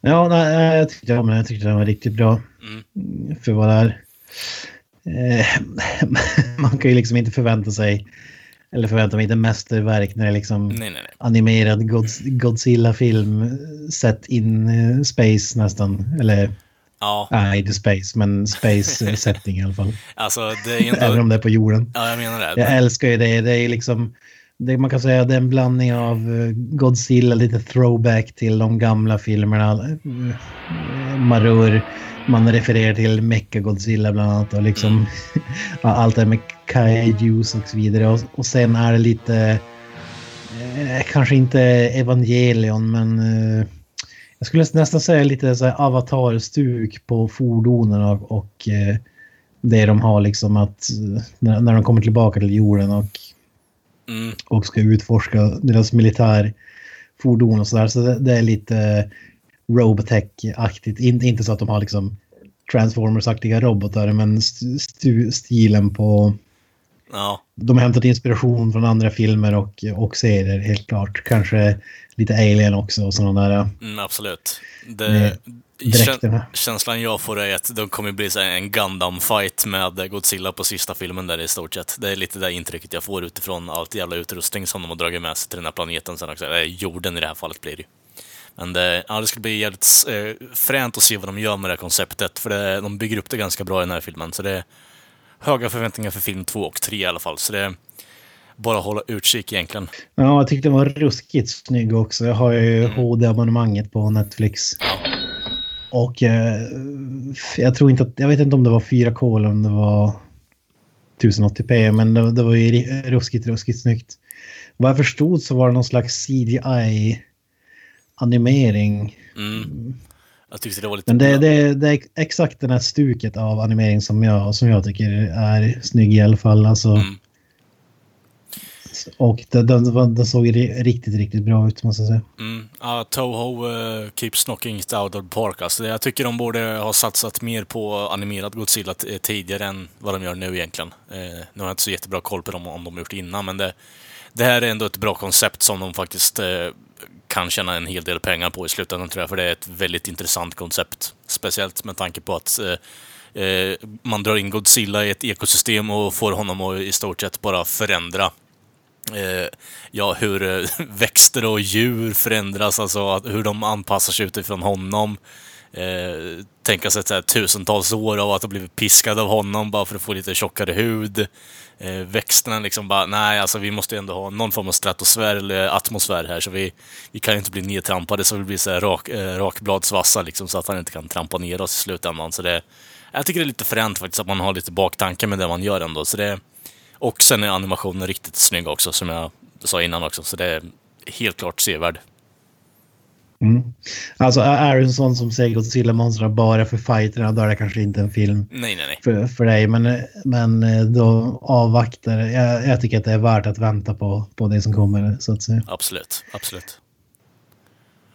Speaker 3: Ja, nej, jag tyckte, ja, men jag tyckte den var riktigt bra.
Speaker 1: Mm.
Speaker 3: För vad det är. Eh, [LAUGHS] man kan ju liksom inte förvänta sig, eller förvänta mig inte mästerverk när det är liksom
Speaker 1: Nej, nej, nej.
Speaker 3: animerad Godz- Godzilla-film sett in eh, space nästan. Eller
Speaker 1: Ja,
Speaker 3: nej, inte space, men space [LAUGHS] setting i alla fall.
Speaker 1: alltså det är ju
Speaker 3: Även
Speaker 1: ändå...
Speaker 3: om det är på jorden.
Speaker 1: Ja, jag menar det.
Speaker 3: Jag älskar ju det. Det är liksom, det, man kan säga det är en blandning av eh, Godzilla, lite throwback till de gamla filmerna. Eh, Marur, man refererar till Mecha Godzilla bland annat och liksom [LAUGHS] ja, allt det här med kaijus och så vidare. Och, och sen är det lite, eh, kanske inte Evangelion men eh, jag skulle nästan säga lite så här avatar-stuk på fordonen och, och eh, det de har liksom att när, när de kommer tillbaka till jorden och,
Speaker 1: Mm,
Speaker 3: och ska utforska deras militärfordon och sådär. Så det, det är lite Robotech-aktigt. In, inte så att de har liksom Transformers-aktiga robotar men st, stilen på...
Speaker 1: ja,
Speaker 3: De har hämtat inspiration från andra filmer och, och serier helt klart. Kanske lite Alien också och sådana där.
Speaker 1: mm, absolut. Det,
Speaker 3: dräkterna.
Speaker 1: känslan jag får är att de kommer bli en Gundam-fight med Godzilla på sista filmen där i stort sett. Det är lite det intrycket jag får utifrån allt jävla utrustning som de har dragit med sig till den här planeten sen också. Eller jorden i det här fallet blir det ju. Men det, ja, det ska bli jävligt eh, fränt att se vad de gör med det här konceptet, för det, de bygger upp det ganska bra i den här filmen. Så det är höga förväntningar för film två och tre i alla fall. Så det är bara att hålla utkik egentligen.
Speaker 3: Ja, jag tyckte den var ruskigt snygg också. Jag har ju HD-abonnemanget på Netflix. Och eh, jag tror inte att, jag vet inte om det var 4K eller om det var 1080p, men det, det var ju ruskigt, ruskigt snyggt. Vad jag förstod så var det någon slags CGI animering.
Speaker 1: Mm. Jag tyckte det var lite...
Speaker 3: Men det, det, det är exakt det här stuket av animering som jag, som jag tycker är snygg i alla fall. Alltså,
Speaker 1: Mm.
Speaker 3: Och den, den, den såg ri- riktigt, riktigt bra ut måste jag säga.
Speaker 1: Mm. Ja, Toho uh, keeps knocking it out of the park. Alltså, jag tycker de borde ha satsat mer på animerad Godzilla tidigare än vad de gör nu egentligen. Eh, nu har jag inte så jättebra koll på dem om de har gjort det innan, men det, det här är ändå ett bra koncept som de faktiskt eh, kan tjäna en hel del pengar på i slutändan tror jag, för det är ett väldigt intressant koncept. Speciellt med tanke på att eh, eh man drar in Godzilla i ett ekosystem och får honom att i stort sett bara förändra eh, ja, hur eh, [LAUGHS] växter och djur förändras, alltså att, hur de anpassar sig utifrån honom. Eh, tänka sig så här, tusentals år av att ha blivit piskad av honom bara för att få lite tjockare hud. Eh, växterna liksom bara, nej alltså vi måste ju ändå ha någon form av stratosfär eller atmosfär här så vi, vi kan ju inte bli nedtrampade så vi blir så här rak, eh, rakbladsvassa liksom så att han inte kan trampa ner oss i slutändan. Så det, jag tycker det är lite fränt faktiskt att man har lite baktanke med det man gör ändå. Så det, och sen är animationen riktigt snygg också, som jag sa innan också. Så det är helt klart sevärd.
Speaker 3: Mm. Alltså är du en sån som säger Godzilla-monstrar bara för fighterna, då är det kanske inte en film
Speaker 1: Nej, nej, nej.
Speaker 3: för, för dig. Men, men eh, då avvaktar jag, jag tycker att det är värt att vänta på, på det som kommer, så att säga.
Speaker 1: Absolut, absolut.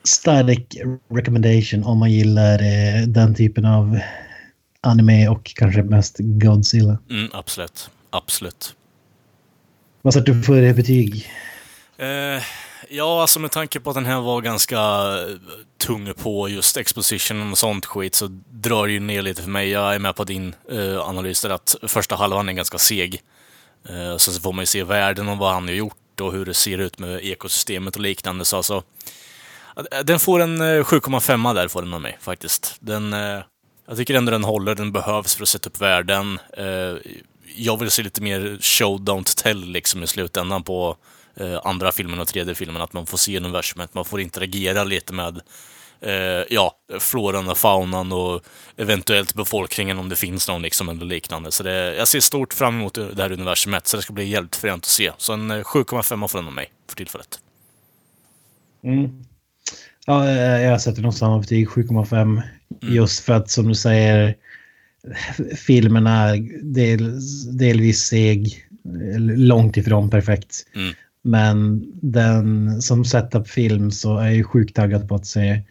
Speaker 3: Static recommendation om man gillar eh, den typen av anime och kanske mest Godzilla.
Speaker 1: Mm, absolut, absolut.
Speaker 3: Vad sätter du för betyg?
Speaker 1: Eh, ja, alltså med tanke på att den här var ganska eh, tung på just exposition och sånt skit så drar det ju ner lite för mig. Jag är med på din eh, analys där att första halvan är ganska seg. Eh, så, så får man ju se världen och vad han har gjort och hur det ser ut med ekosystemet och liknande. Så alltså, eh, den får en eh, 7,5 där får den av mig faktiskt. Den, eh, jag tycker ändå den håller, den behövs för att sätta upp världen. Eh, jag vill se lite mer show, don't tell liksom i slutändan på eh, andra filmen och tredje filmen. Att man får se universumet, man får interagera lite med eh, ja, floran och faunan och eventuellt befolkningen om det finns någon liksom eller liknande. Så det, jag ser stort fram emot det här universumet, så det ska bli jävligt fränt att se. Så en eh, 7,5 får den av mig för tillfället.
Speaker 3: Mm. Ja, eh, jag sätter nog samma betyg, 7,5. Just för att som du säger, filmen är del, delvis seg, långt ifrån perfekt.
Speaker 1: Mm.
Speaker 3: Men den som setup-film så är jag ju sjukt taggad på att se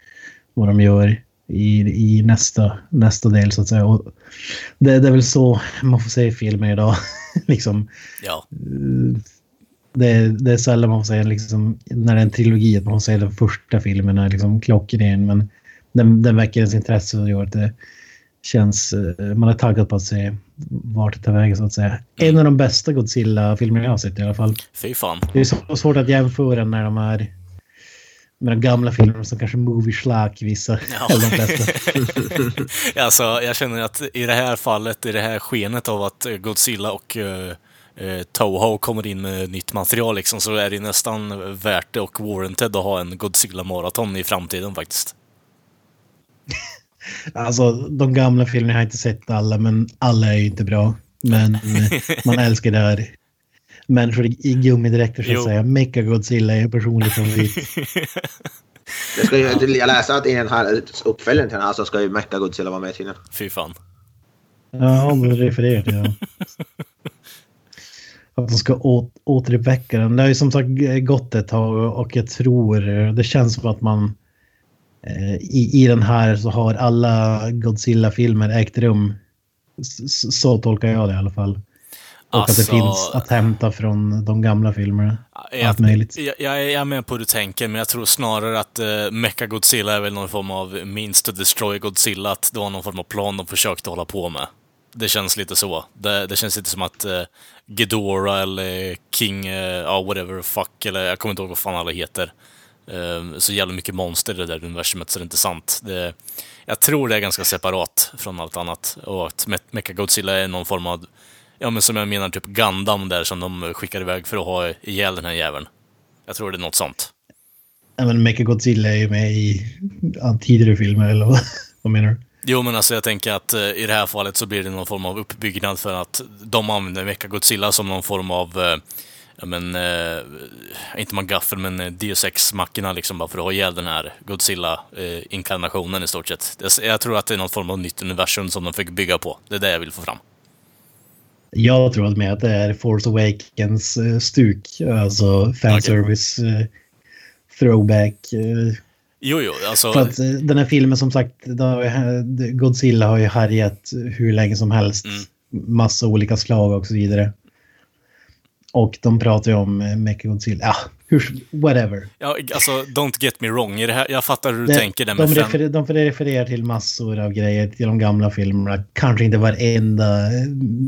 Speaker 3: vad de gör i, i nästa, nästa del så att säga. Och det, det är väl så man får se filmer idag. [LAUGHS] liksom,
Speaker 1: Ja,
Speaker 3: det, det är sällan man får säga liksom, när det är en trilogi att man får säga den första filmen är liksom klockren men den, den väcker ens intresse och gör att det känns, eh, man är taggad på att se vart det tar vägen så att säga. En av de bästa Godzilla-filmerna jag har sett i alla fall.
Speaker 1: fy fan.
Speaker 3: Det är så svårt att jämföra när de är med de gamla filmerna som kanske movie schlack vissa, [LAUGHS]
Speaker 1: Ja.
Speaker 3: eller de flesta. [LAUGHS]
Speaker 1: alltså, jag känner att i det här fallet, i det här skenet av att Godzilla och eh, Toho kommer in med nytt material liksom, så är det nästan värt det och warranted att ha en Godzilla-maraton i framtiden faktiskt. [LAUGHS]
Speaker 3: Alltså de gamla filmerna jag har inte sett alla men alla är ju inte bra. Men eh, man älskar det här. Människor i i gummidräkter så
Speaker 1: Jo.
Speaker 3: att säga. Mecha Godzilla är personlig favorit.
Speaker 2: Jag, ska, ju- jag läste att i den här uppföljaren till den här så ska ju Mecha Godzilla vara med tydligen.
Speaker 1: Fy fan.
Speaker 3: Ja, om du refererar till det. Att de ska å- återuppväcka den. Det har ju som sagt gått ett tag och jag tror eh, det känns som att man i, i den här så har alla Godzilla-filmer ägt rum. S- s- Så tolkar jag det i alla fall. Och att det
Speaker 1: Alltså-
Speaker 3: finns att hämta från de gamla filmerna.
Speaker 1: Jag,
Speaker 3: Allt möjligt.
Speaker 1: jag, jag är med på hur du tänker, men jag tror snarare att uh, Mecha Godzilla är väl någon form av means to destroy Godzilla, att det var någon form av plan de försökte hålla på med. Det känns lite så. Det, det känns lite som att uh, Ghidorah eller King, uh, ja whatever fuck, eller jag kommer inte ihåg vad fan alla heter. Uh, så jävla mycket monster i det där universumet, så det är inte sant. Det, jag tror det är ganska separat från allt annat. Och att Me- Mecha Godzilla är någon form av, ja men som jag menar typ Gundam där som de skickar iväg för att ha ihjäl den här jäveln. Jag tror det är något sånt.
Speaker 3: Ja, men Mecha Godzilla är ju med i tidigare filmer eller vad, [LAUGHS] vad menar du?
Speaker 1: Jo, men alltså jag tänker att eh, i det här fallet så blir det någon form av uppbyggnad för att de använder Mecha Godzilla som någon form av ja, men, eh, inte MacGuffin, men eh, Deus Ex-mackorna liksom bara för att ha ihjäl den här Godzilla-inkarnationen i stort sett. Jag, tror att det är någon form av nytt universum som de fick bygga på. Det är det jag vill få fram.
Speaker 3: Jag tror med att det är Force Awakens eh, stuk. Alltså fanservice, okay. throwback.
Speaker 1: Jo, jo, alltså...
Speaker 3: För att den här filmen som sagt, Godzilla har ju härjat hur länge som helst. Mm. Massa olika slag och så vidare. Och de pratar ju om eh, Mechagodzilla. Ja, hur, whatever.
Speaker 1: Ja, alltså, don't get me wrong. I det här, jag fattar hur du
Speaker 3: det,
Speaker 1: tänker. Där
Speaker 3: de, referer, de refererar till massor av grejer till de gamla filmerna. Kanske inte varenda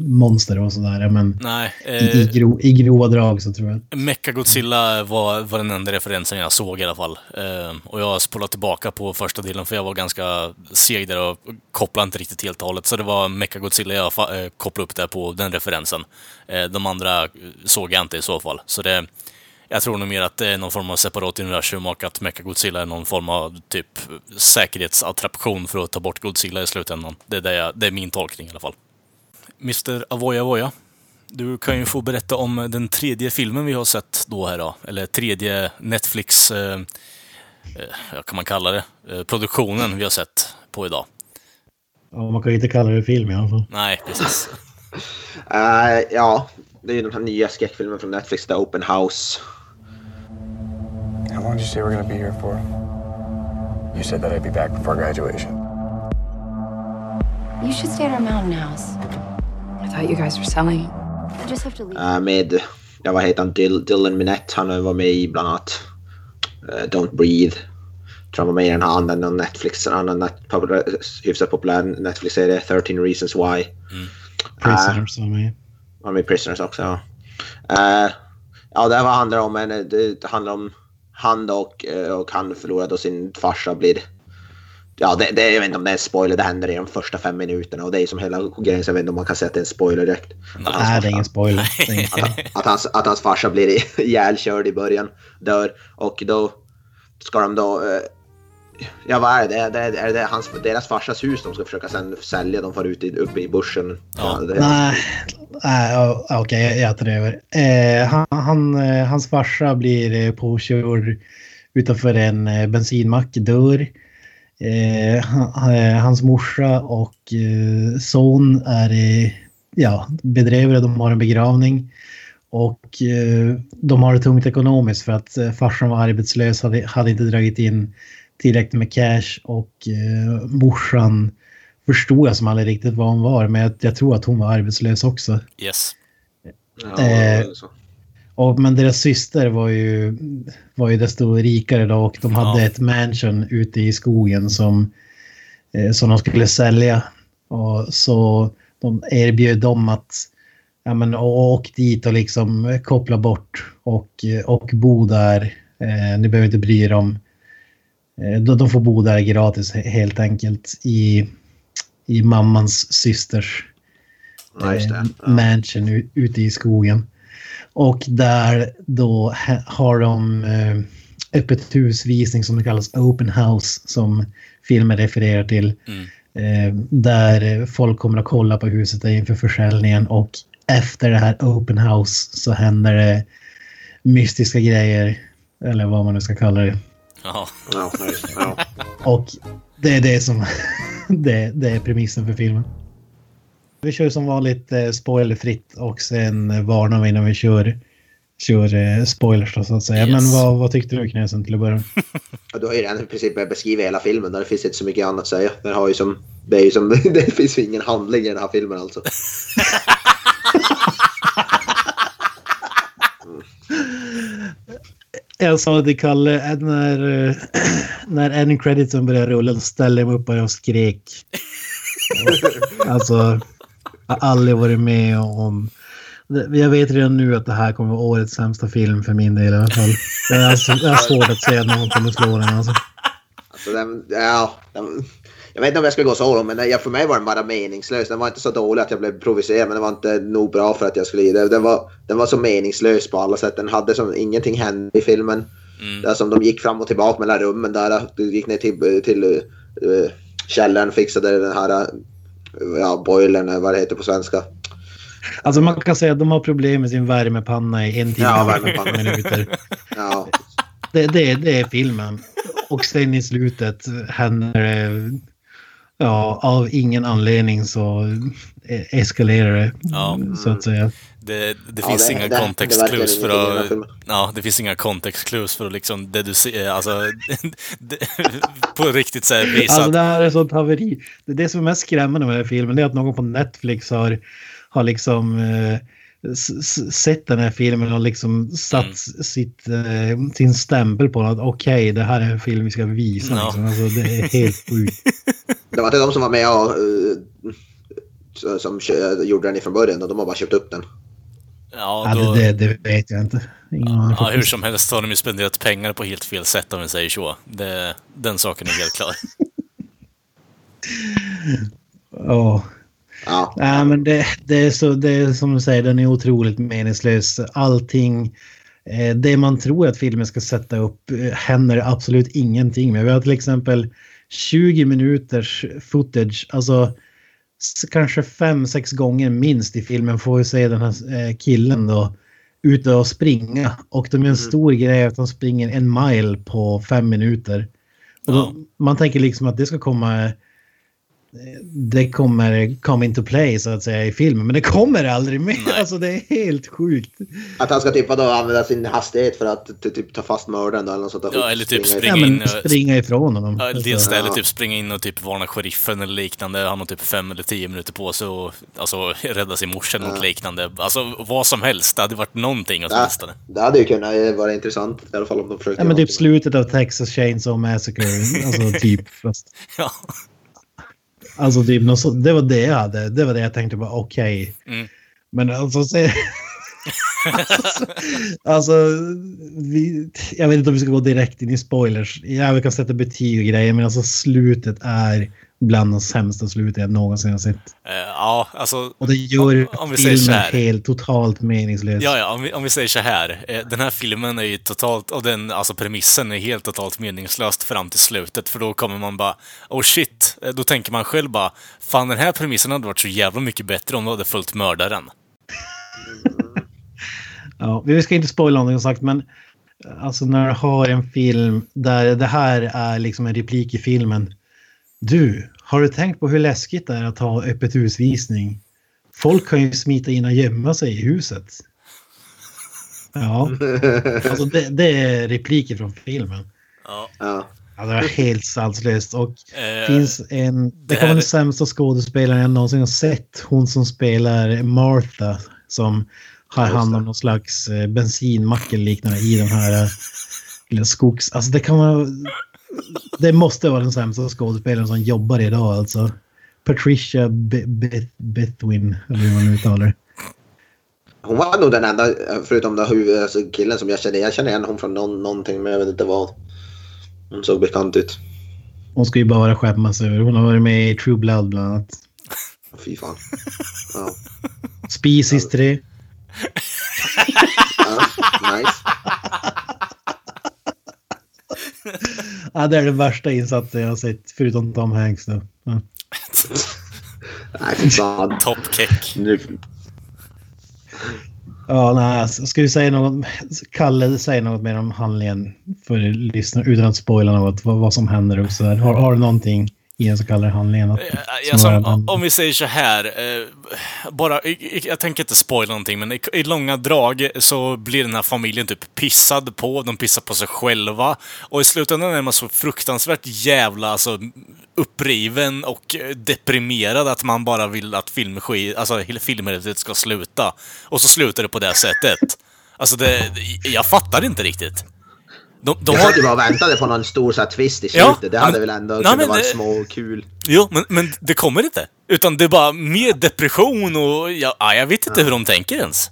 Speaker 3: monster och sådär, men
Speaker 1: Nej,
Speaker 3: eh, i, i, gro, i grova drag så tror jag.
Speaker 1: Mechagodzilla var, var den enda referensen jag såg i alla fall. Eh, och jag spolat tillbaka på första delen för jag var ganska seg där och kopplade inte riktigt helt och hållet. Så det var Mechagodzilla jag eh, kopplade upp där på, den referensen. Eh, de andra såg jag inte i så fall. Så det jag tror nog mer att det är någon form av separat universum och att Mecha-Godzilla är någon form av typ säkerhetsattraktion för att ta bort Godzilla i slutändan. Det är, det, jag, det är min tolkning i alla fall. Mr. Avoya Avoya, du kan ju få berätta om den tredje filmen vi har sett då här då. Eller tredje Netflix, eh, eh, kan man kalla det, eh, produktionen vi har sett på idag.
Speaker 3: Ja, man kan ju inte kalla det film i alla fall.
Speaker 1: Nej, precis.
Speaker 2: uh, [LAUGHS] ja, det är ju den här nya skräckfilmen från Netflix, The Open House.
Speaker 7: How long did you say we're gonna be here for? You said that I'd be back before graduation.
Speaker 8: You should stay at our mountain house. I thought you guys were selling. I just have to leave.
Speaker 2: Uh, med, ja vad heter han, Dill, Dylan Minette, han var med i bland annat uh, Don't Breathe. Jag tror han var med i den här andra Netflix, en annan net, populär, hyfsat populär Netflix-serie, 13 Reasons Why. Mm.
Speaker 3: Prisoners uh, var med.
Speaker 2: Var med Prisoners också, ja. Uh, ja, det här handlar om, en, det handlar om han och, eh, och han förlorar då sin farsa blir... Ja, det, det, jag vet inte om det är en spoiler, det händer i de första fem minuterna och det är som hela grejen, så jag vet inte om man kan säga att det är en spoiler direkt.
Speaker 3: Nej, farsa, det är ingen spoiler. [LAUGHS]
Speaker 2: att, att, hans, att hans farsa blir [LAUGHS] ihjälkörd i början, dör och då ska de då... Ja, vad är det? Det är, är det hans, deras farsas hus de ska försöka sen sälja? De får ut i, uppe i bushen.
Speaker 3: Ja. Ja, Nej, Nej okej, okay, jag tar över. Eh, han, han, eh, hans farsa blir eh, påkörd utanför en eh, bensinmack, dör. Eh, hans morsa och son är ja, bedrövade, de har en begravning. Och eh, de har det tungt ekonomiskt för att eh, farsan var arbetslös, hade, hade inte dragit in tillräckligt med cash och eh, morsan förstod jag som aldrig riktigt vad hon var, men jag, jag tror att hon var arbetslös också.
Speaker 1: Yes.
Speaker 2: Eh,
Speaker 3: och, men deras syster var ju, var ju desto rikare då och de hade ja. ett mansion ute i skogen som, eh, som de skulle sälja. Och så de erbjöd dem att ja, men, åk dit och liksom koppla bort och, och bo där. Eh, ni behöver inte bry er om de får bo där gratis helt enkelt i, i mammans systers
Speaker 2: ja, ja.
Speaker 3: mansion ute i skogen. Och där då har de eh, öppet husvisning som det kallas open house som filmen refererar till. Mm. där folk kommer att kolla på huset inför försäljningen och efter det här open house så händer det mystiska grejer. Eller vad man nu ska kalla det.
Speaker 1: Ja.
Speaker 2: ja, ja. [LAUGHS]
Speaker 3: Och det är det som [LAUGHS] det, det är premissen för filmen. Vi kör som vanligt eh, spoilerfritt och sen varnar vi innan vi kör, kör eh, spoilers då, så att säga. Yes. Men vad, vad tyckte du Knäsen till att börja [LAUGHS]
Speaker 2: ja, Du har ju redan i princip beskrivit hela filmen. Där det finns inte så mycket annat att säga. Den har ju som, det, är ju som, det finns ju ingen handling i den här filmen alltså.
Speaker 3: Jag sa till Kalle när, eh, [CLEARS THROAT] när en crediten började rulla så ställde jag mig upp och jag skrek. alltså, jag har aldrig varit med om... Jag vet redan nu att det här kommer vara årets sämsta film för min del i alla fall. Det är, alltså, det är svårt att säga att någon kommer slå den alltså.
Speaker 2: alltså den, ja, den, jag vet inte om jag ska gå så långt, men för mig var den bara meningslös. Den var inte så dålig att jag blev provocerad, men den var inte nog bra för att jag skulle... Den, den, var, den var så meningslös på alla sätt. Den hade som ingenting hände i filmen. Mm. Det som de gick fram och tillbaka mellan rummen där. De gick ner till, till uh, källaren, fixade den här uh, ja, boilern, vad det heter på svenska.
Speaker 3: Alltså man kan säga att de har problem med sin värmepanna i en timme
Speaker 2: Ja,
Speaker 3: och
Speaker 2: värmepanna.
Speaker 3: 15 [LAUGHS] minuter.
Speaker 2: Ja.
Speaker 3: Det, det, det är filmen. Och sen i slutet händer det... Ja, av ingen anledning så eh, eskalerar det.
Speaker 1: Ja.
Speaker 3: Så att säga.
Speaker 1: Det, det
Speaker 2: Ja,
Speaker 1: finns
Speaker 2: det-
Speaker 1: inga
Speaker 2: det- det
Speaker 1: kontextclues för att... Ja, det finns inga kontextclues för att liksom deducera, alltså... [LAUGHS] det, på riktigt så här visa
Speaker 3: Alltså det här är sånt haveri. Det, det som är mest skrämmande med den här filmen är att någon på Netflix har, har liksom eh, sett den här filmen och liksom satt
Speaker 1: Mm.
Speaker 3: sitt, eh, sin stämpel på den. att Okej, det här är en film vi ska visa.
Speaker 1: Ja.
Speaker 3: Liksom. Alltså, det är helt [LAUGHS] sjukt.
Speaker 2: Det var inte de som var med och eh, som gjorde den ifrån början och de har bara köpt upp den.
Speaker 1: Ja,
Speaker 3: Ja,
Speaker 1: då,
Speaker 3: det, det, det vet jag inte.
Speaker 1: Ja, hur som helst har de ju spenderat pengar på helt fel sätt om vi säger så. Det, den saken är helt klar. [LAUGHS]
Speaker 3: Ja.
Speaker 2: Ja.
Speaker 3: Nej, men det, det, är så, det är som du säger, den är otroligt meningslös. Allting, eh, det man tror att filmen ska sätta upp eh, händer absolut ingenting med. Vi har till exempel 20 minuters footage, alltså kanske fem sex gånger minst i filmen får vi se den här eh, killen då ute och springa. Och de är en stor grej att de springer en mile på fem minuter. Och då, Man tänker liksom att det ska komma eh, det kommer come into play så att säga i filmen. Men det kommer aldrig.
Speaker 1: Nej.
Speaker 3: Alltså det är helt sjukt.
Speaker 2: Att han ska typ vadå, använda sin hastighet för att ty- typ ta fast mördaren då, eller något sånt där.
Speaker 1: Ja, eller typ
Speaker 2: Springa
Speaker 1: springa
Speaker 3: Ja,
Speaker 1: in och-
Speaker 3: springa ifrån honom.
Speaker 1: Ja,
Speaker 3: Alltså,
Speaker 1: dels det, eller
Speaker 2: Ja.
Speaker 1: typ springa in och typ varna sheriffen eller liknande. Han har typ fem eller tio minuter på sig och alltså, [LAUGHS] rädda sin morsa eller något liknande. Alltså vad som helst. Det hade varit någonting
Speaker 2: Ja,
Speaker 1: åtminstone.
Speaker 2: det hade ju kunnat vara intressant i alla fall om de försökte
Speaker 3: Ja, men typ slutet av Texas Chainsaw Massacre. Alltså typ. Fast, [LAUGHS]
Speaker 1: Ja.
Speaker 3: Alltså typ det var det jag hade. Det var det jag tänkte bara okej.
Speaker 1: Mm.
Speaker 3: Men alltså se. alltså, [LAUGHS] alltså vi, jag vet inte om vi ska gå direkt in i spoilers. Ja, vi kan sätta betyg och grejer, men alltså slutet är bland de sämsta sluten jag någonsin har sett.
Speaker 1: Eh, ja, alltså.
Speaker 3: Och det gör
Speaker 1: Om- om
Speaker 3: filmen helt totalt meningslös.
Speaker 1: Ja, ja, om vi, om vi säger så här. Eh, den här filmen är ju totalt, och den, alltså premissen är helt totalt meningslöst fram till slutet, för då kommer man bara, oh shit. Eh, Då tänker man själv bara, fan den här premissen hade varit så jävla mycket bättre om du hade följt mördaren. [LAUGHS]
Speaker 3: Ja, vi ska inte spoila någonting sagt, men alltså när du har en film där det här är liksom en replik i filmen. Du, har du tänkt på hur läskigt det är att ha öppet husvisning? Folk kan ju smita in och gömma sig i huset. Ja, alltså det, det är repliker från filmen.
Speaker 1: Ja.
Speaker 2: Ja.
Speaker 3: Ja, det är helt sanslöst. Och
Speaker 1: Eh,
Speaker 3: finns en... Det
Speaker 1: det här-
Speaker 3: den sämsta skådespelaren jag någonsin har sett. Hon som spelar Martha. Som har hand om någon slags eh, bensinmack eller liknande i den här eh, lilla skogs... Alltså det kan vara... Det måste vara den sämsta skådespelaren som jobbar idag alltså. Patricia Be- Beth- Bethwin, eller hur man uttalar det.
Speaker 2: Hon var nog den enda, förutom den huvud, alltså killen som jag känner. Jag känner igen hon från någon, någonting, men jag vet inte vad. Hon såg bekant ut.
Speaker 3: Hon ska ju bara skämmas över. Hon har varit med i True Blood bland annat.
Speaker 2: Fy fan. Ja.
Speaker 3: Species 3.
Speaker 2: ja. Nice. [LAUGHS]
Speaker 3: Ja, det är den värsta insatsen jag har sett, förutom Tom Hanks då. Ja.
Speaker 2: Nej, fy fan.
Speaker 1: Toppkeck.
Speaker 2: Nu,
Speaker 3: Ja, nej, alltså, ska vi säga något? Kalle, säg något mer om handlingen för lyssnare utan att spoila något, vad, vad som händer och så där. Har, har du någonting i den så kallade handlingen? Att,
Speaker 1: Eh,
Speaker 3: som
Speaker 1: Alltså, om, om vi säger så här, eh, bara, i- jag tänker inte spoila någonting, men i, i långa drag så blir den här familjen typ pissad på, de pissar på sig själva. Och i slutändan är man så fruktansvärt jävla alltså, uppriven och eh, deprimerad att man bara vill att filmski, alltså, ska sluta. Och så slutar det på det sättet. Alltså, det, jag fattar inte riktigt. De, de
Speaker 2: jag
Speaker 1: har...
Speaker 2: ju bara väntade på någon stor så här, twist i
Speaker 1: Ja,
Speaker 2: slutet. det hade
Speaker 1: men-
Speaker 2: väl ändå
Speaker 1: Nej,
Speaker 2: kunnat vara
Speaker 1: det-
Speaker 2: små och kul.
Speaker 1: Jo, men, men det kommer inte. Utan det är bara mer depression och ja, ja, jag vet inte hur de tänker ens.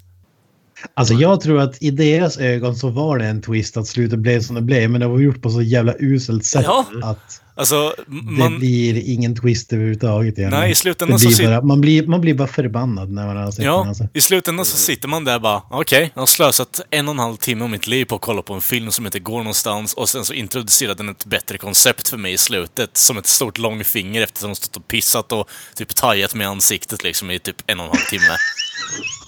Speaker 3: Alltså jag tror att i deras ögon så var det en twist att slutet blev som det blev. Men det var gjort på så jävla uselt sätt
Speaker 1: Ja.
Speaker 3: att
Speaker 1: Alltså,
Speaker 3: det
Speaker 1: man...
Speaker 3: blir ingen twist överhuvudtaget. egentligen.
Speaker 1: Nej, i slutändan
Speaker 3: det
Speaker 1: så
Speaker 3: blir
Speaker 1: sit-
Speaker 3: bara, man, blir, man blir bara förbannad när man har sett den.
Speaker 1: Ja,
Speaker 3: Alltså.
Speaker 1: i slutändan så sitter man där bara, okej, jag har slösat en och en halv timme av mitt liv på att kolla på en film som inte går någonstans och sen så introducerade den ett bättre koncept för mig i slutet, som ett stort långfinger eftersom de stått och pissat och typ tajat med ansiktet liksom i typ en och en halv timme. [LAUGHS]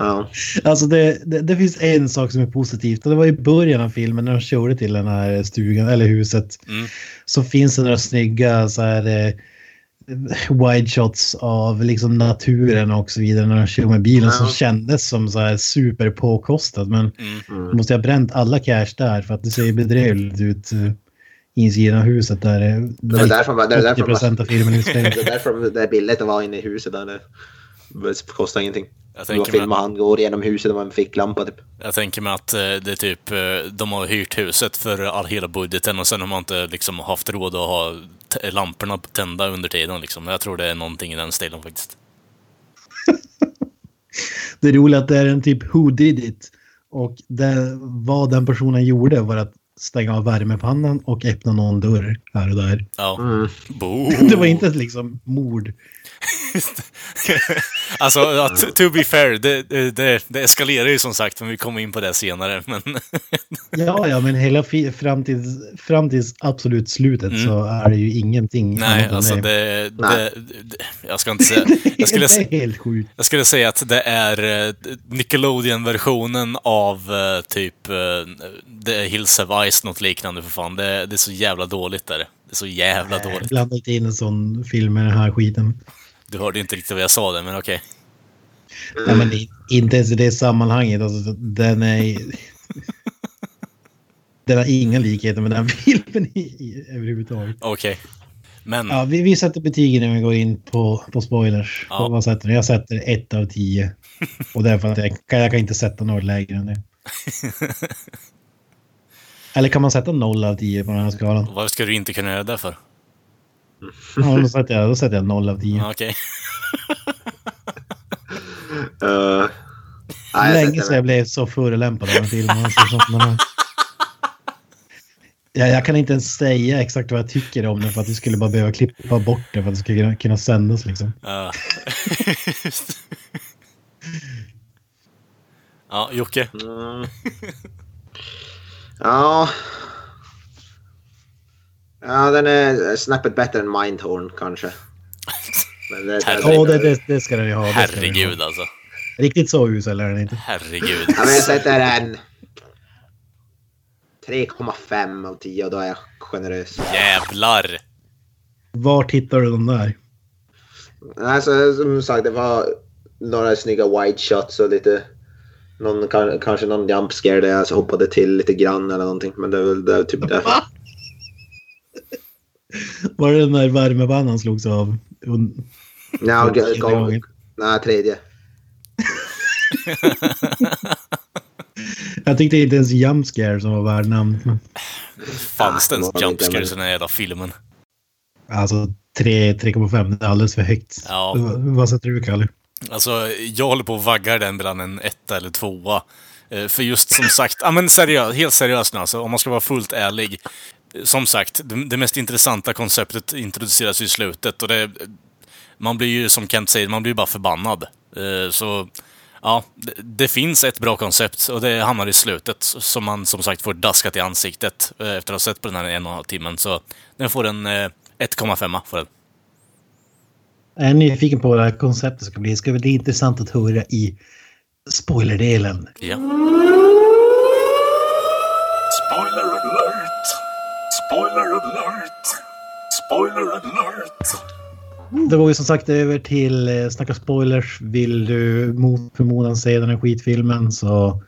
Speaker 2: Ja.
Speaker 3: Alltså det, det, det finns en sak som är positivt och det var i början av filmen när de körde till den här stugan eller huset.
Speaker 1: Mm.
Speaker 3: Så finns det några snygga så här eh, wide shots av liksom naturen och så vidare när de kör med bilen som kändes som så här super påkostat. Men
Speaker 1: Mm.
Speaker 3: måste jag ha bränt alla cash där för att det ser bedrövligt ut. eh, Insidan av huset där
Speaker 2: Det är därför, det är därför,
Speaker 3: 80 procent av filmen är [LAUGHS] inspelad.
Speaker 2: det är därför det är billigt att vara inne i huset där. Det kostar ingenting.
Speaker 1: Jag mig,
Speaker 2: filmat han går genom huset med en ficklampa typ.
Speaker 1: jag tänker mig att eh, det är typ, eh, de har hyrt huset för all, hela budgeten och sen har man inte liksom haft råd att ha lamporna tända under tiden liksom. Jag tror det är någonting i den stilen faktiskt. [LAUGHS]
Speaker 3: Det är att det är en typ who did it. Och det, vad den personen gjorde var att stänga av värmepannan och öppna någon dörr här och där.
Speaker 1: Ja.
Speaker 2: Mm.
Speaker 1: Bo. [LAUGHS]
Speaker 3: Det var inte liksom mord. [LAUGHS]
Speaker 1: Alltså, ja, to be fair, det, det- det, eskalerar ju som sagt, men vi kommer in på det senare. Men [LAUGHS]
Speaker 3: Ja, ja, men hela fram tills, fram tills absolut slutet
Speaker 1: Mm.
Speaker 3: så är det ju ingenting.
Speaker 1: nej, alltså
Speaker 3: det.
Speaker 1: det,
Speaker 2: Nej.
Speaker 1: Jag ska inte säga... [LAUGHS] Jag skulle,
Speaker 3: det är helt sjukt.
Speaker 1: jag skulle säga att det är eh, Nickelodeon-versionen av eh, typ eh, The Hills Have Ice, något liknande för fan. Det, det är så jävla dåligt där. Det är så jävla dåligt.
Speaker 3: Blanda inte in en sån film med den här skiten.
Speaker 1: Du hörde inte riktigt vad jag sa där, men okej.
Speaker 3: Nej, men inte ens i det sammanhanget. Alltså, den är... [LAUGHS] den har inga likheter med den filmen i, i, överhuvudtaget.
Speaker 1: Okej. Men,
Speaker 3: Ja, vi, vi sätter betygen när vi går in på, på spoilers.
Speaker 1: Ja.
Speaker 3: Vad sätter? Jag sätter ett av tio. Och det är för att jag, kan- jag kan inte sätta något lägre än det. [LAUGHS] Eller kan man sätta noll av tio på den här skalan?
Speaker 1: vad ska du inte kunna göra det för?
Speaker 3: Ja, då sätter jag, då sätter jag noll av tio.
Speaker 1: Ja, Okej.
Speaker 2: Uh, [LAUGHS] nej,
Speaker 3: Länge sedan jag blev så förolämpad av en film. Alltså, som den här. Jag, kan inte ens säga exakt vad jag tycker om den för att vi skulle bara behöva klippa bort det för att det ska kunna, kunna sändas liksom.
Speaker 1: Ja. [LAUGHS] ja, Jocke.
Speaker 2: Mm. Ja. Ja, den är snäppet bättre än Mindhorn kanske. [LAUGHS] Men det,
Speaker 3: Ja, det, det, det ska den ju ha. ju ha.
Speaker 1: Herregud alltså.
Speaker 3: Riktigt så usel är den inte.
Speaker 1: Herregud.
Speaker 2: Ja, men jag sätter en 3,5 av 10 och då är jag generös.
Speaker 1: Jävlar.
Speaker 3: Var hittar du de där?
Speaker 2: Alltså, som sagt, det var några snygga wide shots och lite... Någon, kan- kanske någon jump scare där jag alltså hoppade till lite grann eller någonting. Men det är väl det typ därför.
Speaker 3: Var det den där värmepannan slogs av? Tredje
Speaker 2: g- gång, nej, tredje. [LAUGHS]
Speaker 3: Jag tyckte inte ens jump scare som var värd namnet. men-
Speaker 1: Fanns det ens jumpscares i den här jävla filmen?
Speaker 3: Alltså 3 3,5 det är alldeles för högt.
Speaker 1: Ja.
Speaker 3: Vad sätter du Kalle?
Speaker 1: Alltså, jag håller på att vagga den bland en etta eller tvåa. Eh, För just som sagt, ja men seriöst, helt seriöst nu alltså, om man ska vara fullt ärlig. Eh, Som sagt, det, mest intressanta konceptet introduceras i slutet och det... Man blir ju, som Kent säger, man blir ju bara förbannad. Eh, Så, ja, det, det finns ett bra koncept och det hamnar i slutet som man som sagt får daskat i ansiktet eh, efter att ha sett på den här en och en halv timmen. Så den får en eh, 1,5 för den.
Speaker 3: Jag är nyfiken på vad det här konceptet ska bli. Det ska bli intressant att höra i spoilerdelen.
Speaker 1: Ja.
Speaker 9: Spoiler! Spoiler alert! Spoiler alert!
Speaker 3: Då går vi som sagt över till eh, Snacka spoilers. Vill du mot förmodan se den här skitfilmen så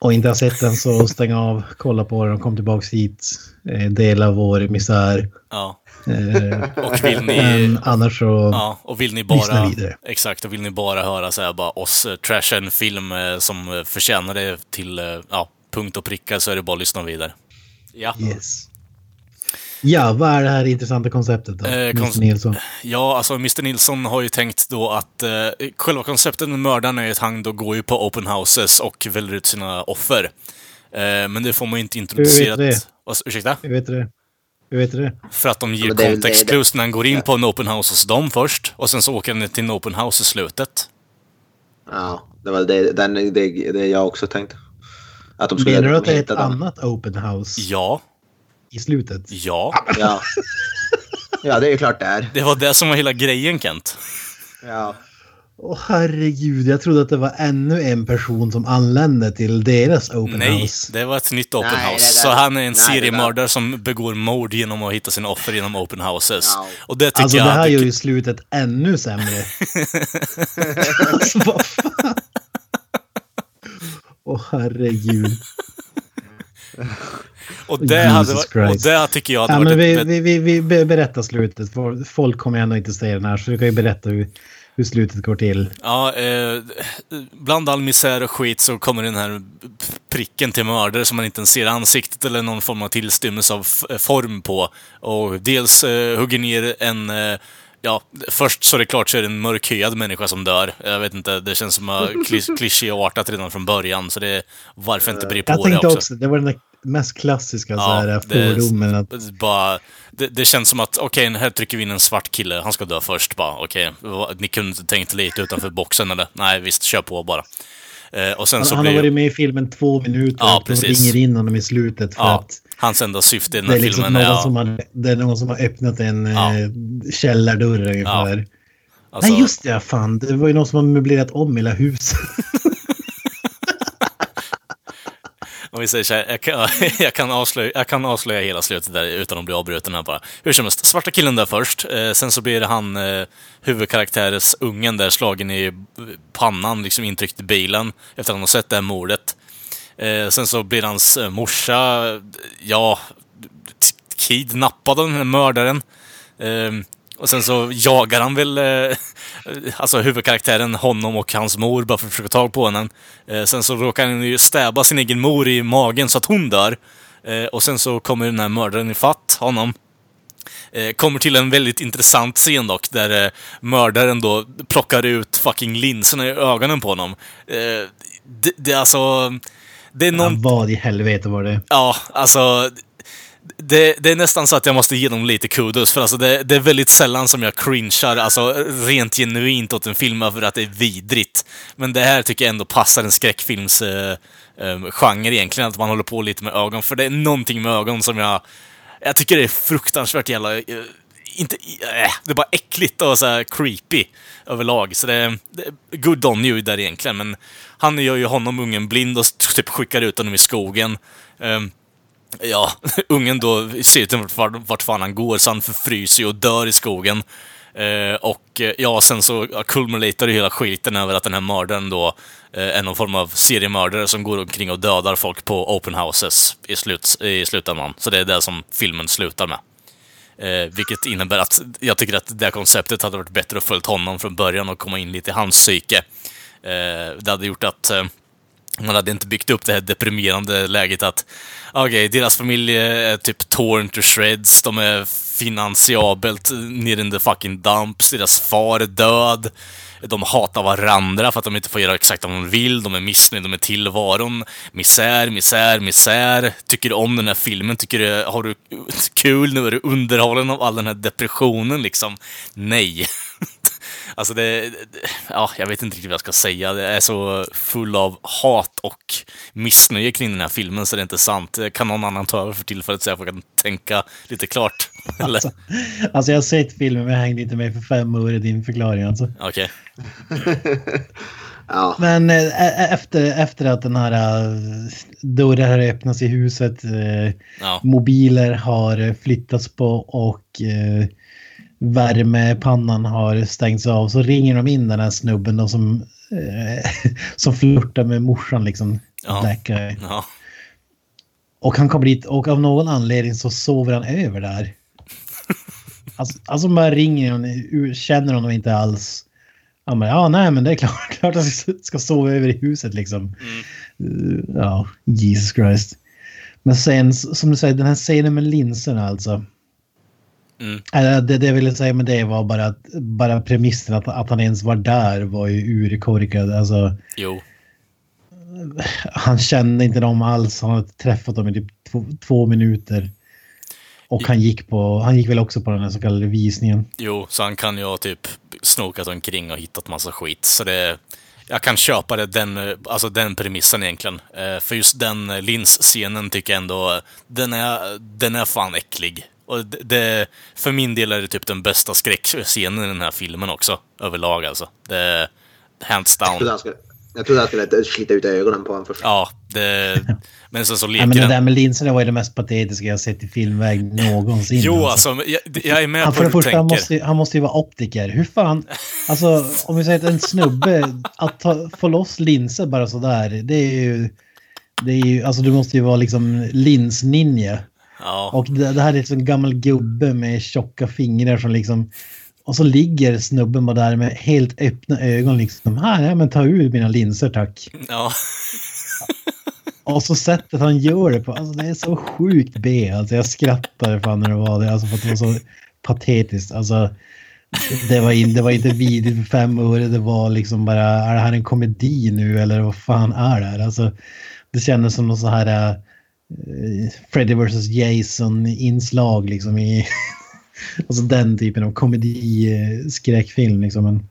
Speaker 3: och inte har sett den så stäng av, kolla på den och kom tillbaks hit. Eh, dela vår misär.
Speaker 1: Ja.
Speaker 3: Eh,
Speaker 1: Och vill ni...
Speaker 3: men annars så...
Speaker 1: Ja, och vill ni bara...
Speaker 3: vidare.
Speaker 1: Exakt, och vill ni bara höra så här, bara oss trasha en film som förtjänar det till ja, punkt och pricka så är det bara att lyssna vidare. Ja.
Speaker 3: Yes. Ja, vad är det här intressanta konceptet då?
Speaker 1: Eh,
Speaker 3: Mr. Nilsson.
Speaker 1: Ja, alltså Mr. Nilsson har ju tänkt då att eh, själva konceptet med mördaren är att han då går ju på open houses och väljer ut sina offer. Eh, men det får man ju inte introducerat.
Speaker 3: det?
Speaker 1: Vad- Ursäkta?
Speaker 3: Hur vet du det? Hur vet du det?
Speaker 1: För att de ger
Speaker 2: det
Speaker 1: context
Speaker 2: det är-
Speaker 1: clues när han går in på en open house hos dem först. Och sen så åker han till en open house i slutet.
Speaker 2: Ja, det var det, den, det, det jag också tänkte. Att de skulle
Speaker 3: Menar du att det är ett
Speaker 2: dem.
Speaker 3: annat open house
Speaker 1: Ja,
Speaker 3: i slutet?
Speaker 1: ja.
Speaker 2: Ja. [LAUGHS] ja, det är ju klart det är.
Speaker 1: Det var det som var hela grejen Kent.
Speaker 2: Ja.
Speaker 3: Åh herregud, jag trodde att det var ännu en person som anlände till deras open
Speaker 1: Nej,
Speaker 3: house.
Speaker 1: det var ett nytt open
Speaker 2: Nej,
Speaker 1: house. så han är en
Speaker 2: nej,
Speaker 1: seriemördare som begår mord genom att hitta sina offer genom open houses.
Speaker 2: Ja.
Speaker 1: Och det tycker
Speaker 3: Alltså
Speaker 1: jag...
Speaker 3: det här gör ju slutet ännu sämre. [LAUGHS] alltså vad fan. Åh herregud. [LAUGHS]
Speaker 1: och, det hade, och det tycker jag hade
Speaker 3: Ja,
Speaker 1: varit
Speaker 3: men vi, vi, vi, vi be- berättar slutet. Folk kommer ändå inte se den här, så du kan ju berätta hur, hur slutet går till.
Speaker 1: Ja, eh, bland all misär och skit så kommer den här pricken till mördare som man inte ens ser ansiktet eller någon form av tillstymmelse av form på. Och dels eh, hugger ner en... Eh, ja, först så är det klart så är det en mörkhyad människa som dör. Jag vet inte, det känns som [LAUGHS] klichéartat redan från början. Så det är varför inte bry på
Speaker 3: Jag
Speaker 1: det
Speaker 3: tänkte
Speaker 1: också.
Speaker 3: också, det var den mest klassiska så
Speaker 1: Ja,
Speaker 3: här,
Speaker 1: det-
Speaker 3: fördomen. Att,
Speaker 1: Det, bara, det, det känns som att, okej, här trycker vi in en svart kille, han ska dö först bara. Okej, vad- ni kunde inte tänkt lite utanför boxen eller? Nej, visst, kör på bara. Eh, och sen
Speaker 3: han,
Speaker 1: så
Speaker 3: han har
Speaker 1: blir
Speaker 3: varit med i filmen två minuter
Speaker 1: Ja,
Speaker 3: och
Speaker 1: precis.
Speaker 3: ringer in honom i slutet för
Speaker 1: ja,
Speaker 3: att
Speaker 1: hans enda syfte i den
Speaker 3: det
Speaker 1: här
Speaker 3: är, liksom
Speaker 1: filmen är...
Speaker 3: någon
Speaker 1: Ja,
Speaker 3: som har, det är någon som har öppnat en
Speaker 1: Ja.
Speaker 3: eh, källardörr ungefär.
Speaker 1: alltså,
Speaker 3: Nej just det, ja, fan. Det var ju någon som har möblerat om hela huset. [LAUGHS]
Speaker 1: Om vi säger så här, jag kan, [LAUGHS] jag, kan avslöja, jag kan avslöja hela slutet där utan att bli avbruten här bara. Hur som helst, svarta killen där först. Eh, sen så blir det han, eh, huvudkaraktärens ungen där slagen i pannan, liksom intryckt i bilen efter att han har sett det här mordet. Eh, sen så blir hans eh, morsa, ja, kidnappad av den här mördaren. Ehm, och sen så jagar han väl, eh, alltså huvudkaraktären, honom och hans mor bara för att försöka ta tag på henne. Eh, sen så råkar han ju stäba sin egen mor i magen så att hon dör. Eh, och sen så kommer den här mördaren ifatt honom. Eh, kommer till en väldigt intressant scen dock, där eh, mördaren då plockar ut fucking linserna i ögonen på honom. Eh, det, det är alltså... Det är någon...
Speaker 3: Ja, vad i helvete var det?
Speaker 1: Ja, alltså... Det, det är nästan så att jag måste ge dem lite kudos, för alltså det, det är väldigt sällan som jag cringear, alltså rent genuint åt en film över att det är vidrigt. Men det här tycker jag ändå passar en skräckfilms eh, eh, genre egentligen, att man håller på lite med ögon. För det är någonting med ögon som jag... Jag tycker det är fruktansvärt jävla... Eh, inte... Eh, det är bara äckligt och så här creepy överlag. Så det det är good on you där egentligen, men han gör ju honom ungen blind och typ skickar ut honom i skogen. Ehm, Ja, [LAUGHS] ungen då ser inte vart, vart fan han går, så han förfryser ju och dör i skogen. Eh, och eh, ja, sen så kulminerar ju hela skiten över att den här mördaren då eh, är någon form av seriemördare som går omkring och dödar folk på open houses i, slut, i slutändan. Så det är det som filmen slutar med. Eh, vilket innebär att jag tycker att det här konceptet hade varit bättre att följt honom från början och komma in lite i hans psyke. Eh, det hade gjort att eh, man hade inte byggt upp det här deprimerande läget att okej, deras familj är typ torn to shreds, de är finansiabelt ner in the fucking dumps, deras far är död, de hatar varandra för att de inte får göra exakt vad de vill, de är missnöjda med tillvaron, misär, misär, misär. Tycker du om den här filmen? Tycker du, har du kul nu? Är du underhållen av all den här depressionen liksom? Nej. [LAUGHS] Alltså det, ja, jag vet inte riktigt vad jag ska säga. Det är så full av hat och missnöje kring den här filmen så det är inte sant. Kan någon annan ta över för tillfället så jag kan tänka lite klart? [LAUGHS] Eller?
Speaker 3: Alltså, alltså jag har sett filmen men jag hängde inte med för fem år i din förklaring alltså.
Speaker 1: Okej. [LAUGHS]
Speaker 2: Ja.
Speaker 3: Men eh, e- efter, efter att den här eh, dörren har öppnats i huset, eh,
Speaker 1: Ja.
Speaker 3: mobiler har eh, flyttats på och eh, värmepannan har stängts av så ringer de in den här snubben då som, eh, [LAUGHS] som flörtar med morsan liksom.
Speaker 1: Ja. Ja.
Speaker 3: Och han kommer dit och av någon anledning så sover han över där. Alltså, alltså man ringer honom, känner honom inte alls. Han bara, ja nej men det är klart, [LAUGHS] klart att jag ska sova över i huset liksom. Uh, Ja, Jesus Christ. Men sen som du säger, den här scenen med linserna alltså.
Speaker 1: Mm.
Speaker 3: Äh, Det, det jag ville säga med det var bara att bara premissen att, att han ens var där var ju urkorkad. Alltså,
Speaker 1: Jo.
Speaker 3: han kände inte dem alls. Han hade träffat dem i typ två, två minuter. Och han gick, på, han gick väl också på den här så kallade visningen.
Speaker 1: Jo, så han kan ju ha typ snokat omkring och hittat massa skit. Så det... Jag kan köpa det, den, eh, alltså den premissen egentligen. Eh, För just den eh, linsscenen tycker jag ändå, den är, den är fan äcklig. Och det- det, för min del är det typ den bästa skräckscenen i den här filmen också, överlag alltså. Det, hands
Speaker 2: Jag trodde
Speaker 1: down.
Speaker 2: han skulle, jag trodde han skulle slita ut ögonen på honom först.
Speaker 1: Ja, det... Men sen så
Speaker 3: Ja,
Speaker 1: leker
Speaker 3: men det där med linserna var ju det mest patetiska jag sett i filmväg någonsin.
Speaker 1: Jo, alltså, jag, jag är med
Speaker 3: Han,
Speaker 1: på
Speaker 3: för
Speaker 1: hur
Speaker 3: det
Speaker 1: du
Speaker 3: första, han,
Speaker 1: tänker.
Speaker 3: måste, ju- han måste ju vara optiker. Hur fan... Alltså, om vi säger att en snubbe, att ta, få loss linser bara sådär, det är ju... Det är ju, alltså du måste ju vara liksom linsninja.
Speaker 1: Ja.
Speaker 3: Och det, det här är liksom en gammal gubbe med tjocka fingrar som liksom... Och så ligger snubben bara där med helt öppna ögon liksom. Här, ja, men ta ur mina linser tack.
Speaker 1: Ja.
Speaker 3: Och så sättet han gör det på, alltså det är så sjukt B. Alltså jag skrattade fan när det var det, alltså för att det var så patetiskt. Alltså det var, in, det var inte vidrigt för fem öre, det var liksom bara, är det här en komedi nu eller vad fan är det här? Alltså det kändes som någon så här uh, Freddy vs Jason-inslag liksom i, [LAUGHS] alltså den typen av komedi-skräckfilm liksom. Men,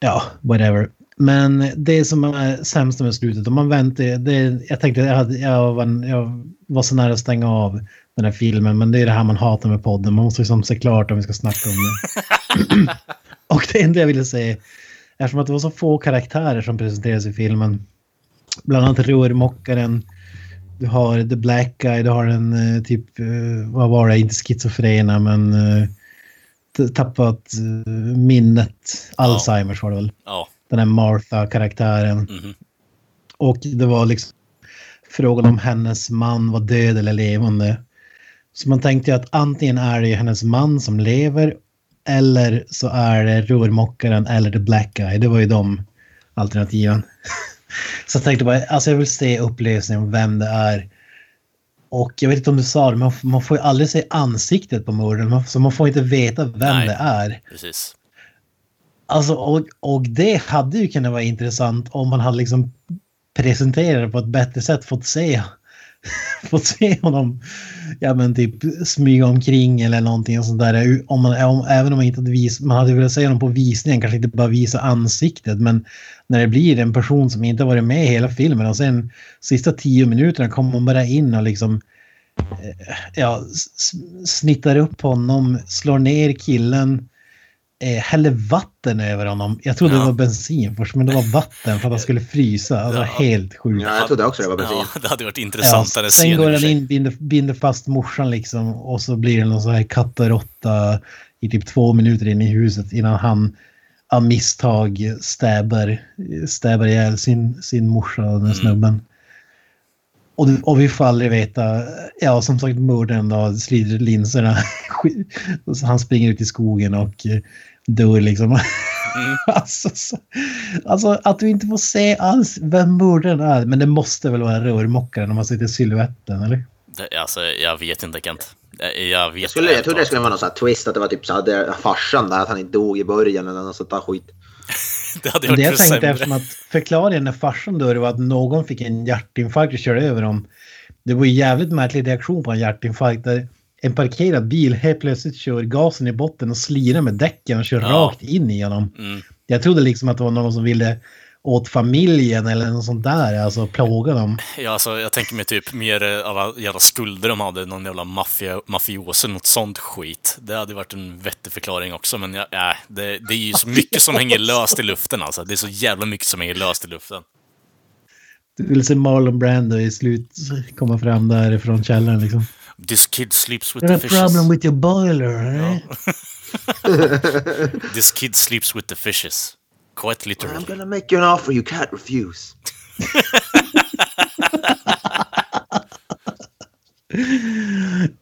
Speaker 3: ja, whatever. Men det som är sämst med slutet, om man väntar, det, jag tänkte jag, hade, jag, var, jag var så nära att stänga av den här filmen, men det är det här man hatar med podden. Man måste liksom se klart om vi ska snacka om det. [LAUGHS] Och det enda jag ville säga, eftersom att det var så få karaktärer som presenterades i filmen, bland annat rörmokaren, du har The Black Guy, du har en eh, typ, eh, vad var det, inte schizofrena men eh, tappat minnet, Alzheimers var det väl
Speaker 1: Ja.
Speaker 3: den här Martha-karaktären.
Speaker 1: Mhm.
Speaker 3: Och det var liksom frågan om hennes man var död eller levande. Så man tänkte ju att antingen är det hennes man som lever eller så är det rörmokaren eller the black guy. Det var ju de alternativen. [LAUGHS] Så jag tänkte bara, alltså jag vill se upplösningen om vem det är. Och jag vet inte om du sa det, men man får ju aldrig se ansiktet på mördaren. Så man får inte veta vem
Speaker 1: Nej.
Speaker 3: det är.
Speaker 1: Precis.
Speaker 3: Alltså, och, och det hade ju kunnat vara intressant om man hade liksom presenterat det på ett bättre sätt, fått se, [LAUGHS] fått se honom ja, men typ smyga omkring eller någonting sånt där. Om man, om, även om man inte hade vis, man hade velat säga honom på visningen, kanske inte bara visa ansiktet, men när det blir en person som inte varit med i hela filmen och sen sista tio minuterna kommer man bara in och liksom eh, ja, snittar upp honom, slår ner killen, eh, häller vatten över honom. Jag trodde
Speaker 1: Ja.
Speaker 3: det var bensin först, men det var vatten för att han skulle frysa. Alltså
Speaker 1: Ja.
Speaker 3: helt sjukt.
Speaker 2: Ja, jag trodde också det var bensin.
Speaker 1: Ja, det hade varit
Speaker 3: Ja,
Speaker 1: intressantare
Speaker 3: sen
Speaker 1: scen i och
Speaker 3: går han in, binder, binder fast morsan liksom och så blir det någon sån här katt och råtta i typ två minuter in i huset innan han av misstag stäbar, stäbar ihjäl sin, sin morsa, den
Speaker 1: Mm.
Speaker 3: Och, och vi får aldrig veta, ja som sagt mördaren då sliter linserna. [LAUGHS] Han springer ut i skogen och eh, dör liksom. [LAUGHS]
Speaker 1: Mm.
Speaker 3: alltså, så, alltså att du inte får se alls vem mördaren är. Men det måste väl vara rörmokaren om man sitter i siluetten eller?
Speaker 1: Det, alltså, jag vet inte Kent. Jag- vet
Speaker 2: Jag, skulle, jag trodde det skulle vara någon sån här twist, att det var typ så här, det- farsan där, att han inte dog i början eller något sånt där skit. [LAUGHS]
Speaker 1: Det hade varit
Speaker 3: det jag tänkte eftersom att förklaringen när farsan dör var att någon fick en hjärtinfarkt och körde över dem. Det var ju jävligt märklig reaktion på en hjärtinfarkt där en parkerad bil helt plötsligt kör gasen i botten och slirar med däcken och kör
Speaker 1: Ja.
Speaker 3: rakt in i honom.
Speaker 1: Mm.
Speaker 3: Jag trodde liksom att det var någon som ville åt familjen eller något sånt där, alltså plåga dem.
Speaker 1: Ja, alltså, jag tänker mig typ mer eh, alla jävla skulder de hade, någon jävla maffia, mafioser, något sånt skit. Det hade varit en vettig förklaring också, men ja, ja, det, det är ju så mycket som hänger löst i luften alltså. Det är så jävla mycket som hänger löst i luften.
Speaker 3: Du vill se Marlon Brando i slut komma fram därifrån källaren liksom.
Speaker 1: This kid sleeps with
Speaker 3: There's
Speaker 1: the
Speaker 3: a
Speaker 1: fishes.
Speaker 3: problem with your boiler, eh? [LAUGHS]
Speaker 1: This kid sleeps with the fishes. Quite
Speaker 2: I'm
Speaker 1: literally.
Speaker 2: gonna make you an offer you can't refuse. [LAUGHS]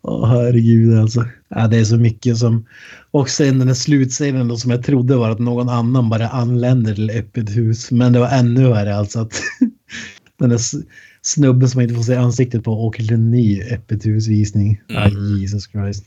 Speaker 3: Åh herregud alltså. Ja, det är så mycket som... Och sen den här slutscenen då som jag trodde var att någon annan bara anländer till öppet hus. Men det var ännu värre alltså att [LAUGHS] den där snubben som man inte får se ansiktet på åker till en ny öppet husvisning.
Speaker 1: Mm.
Speaker 3: Ah, Jesus Christ.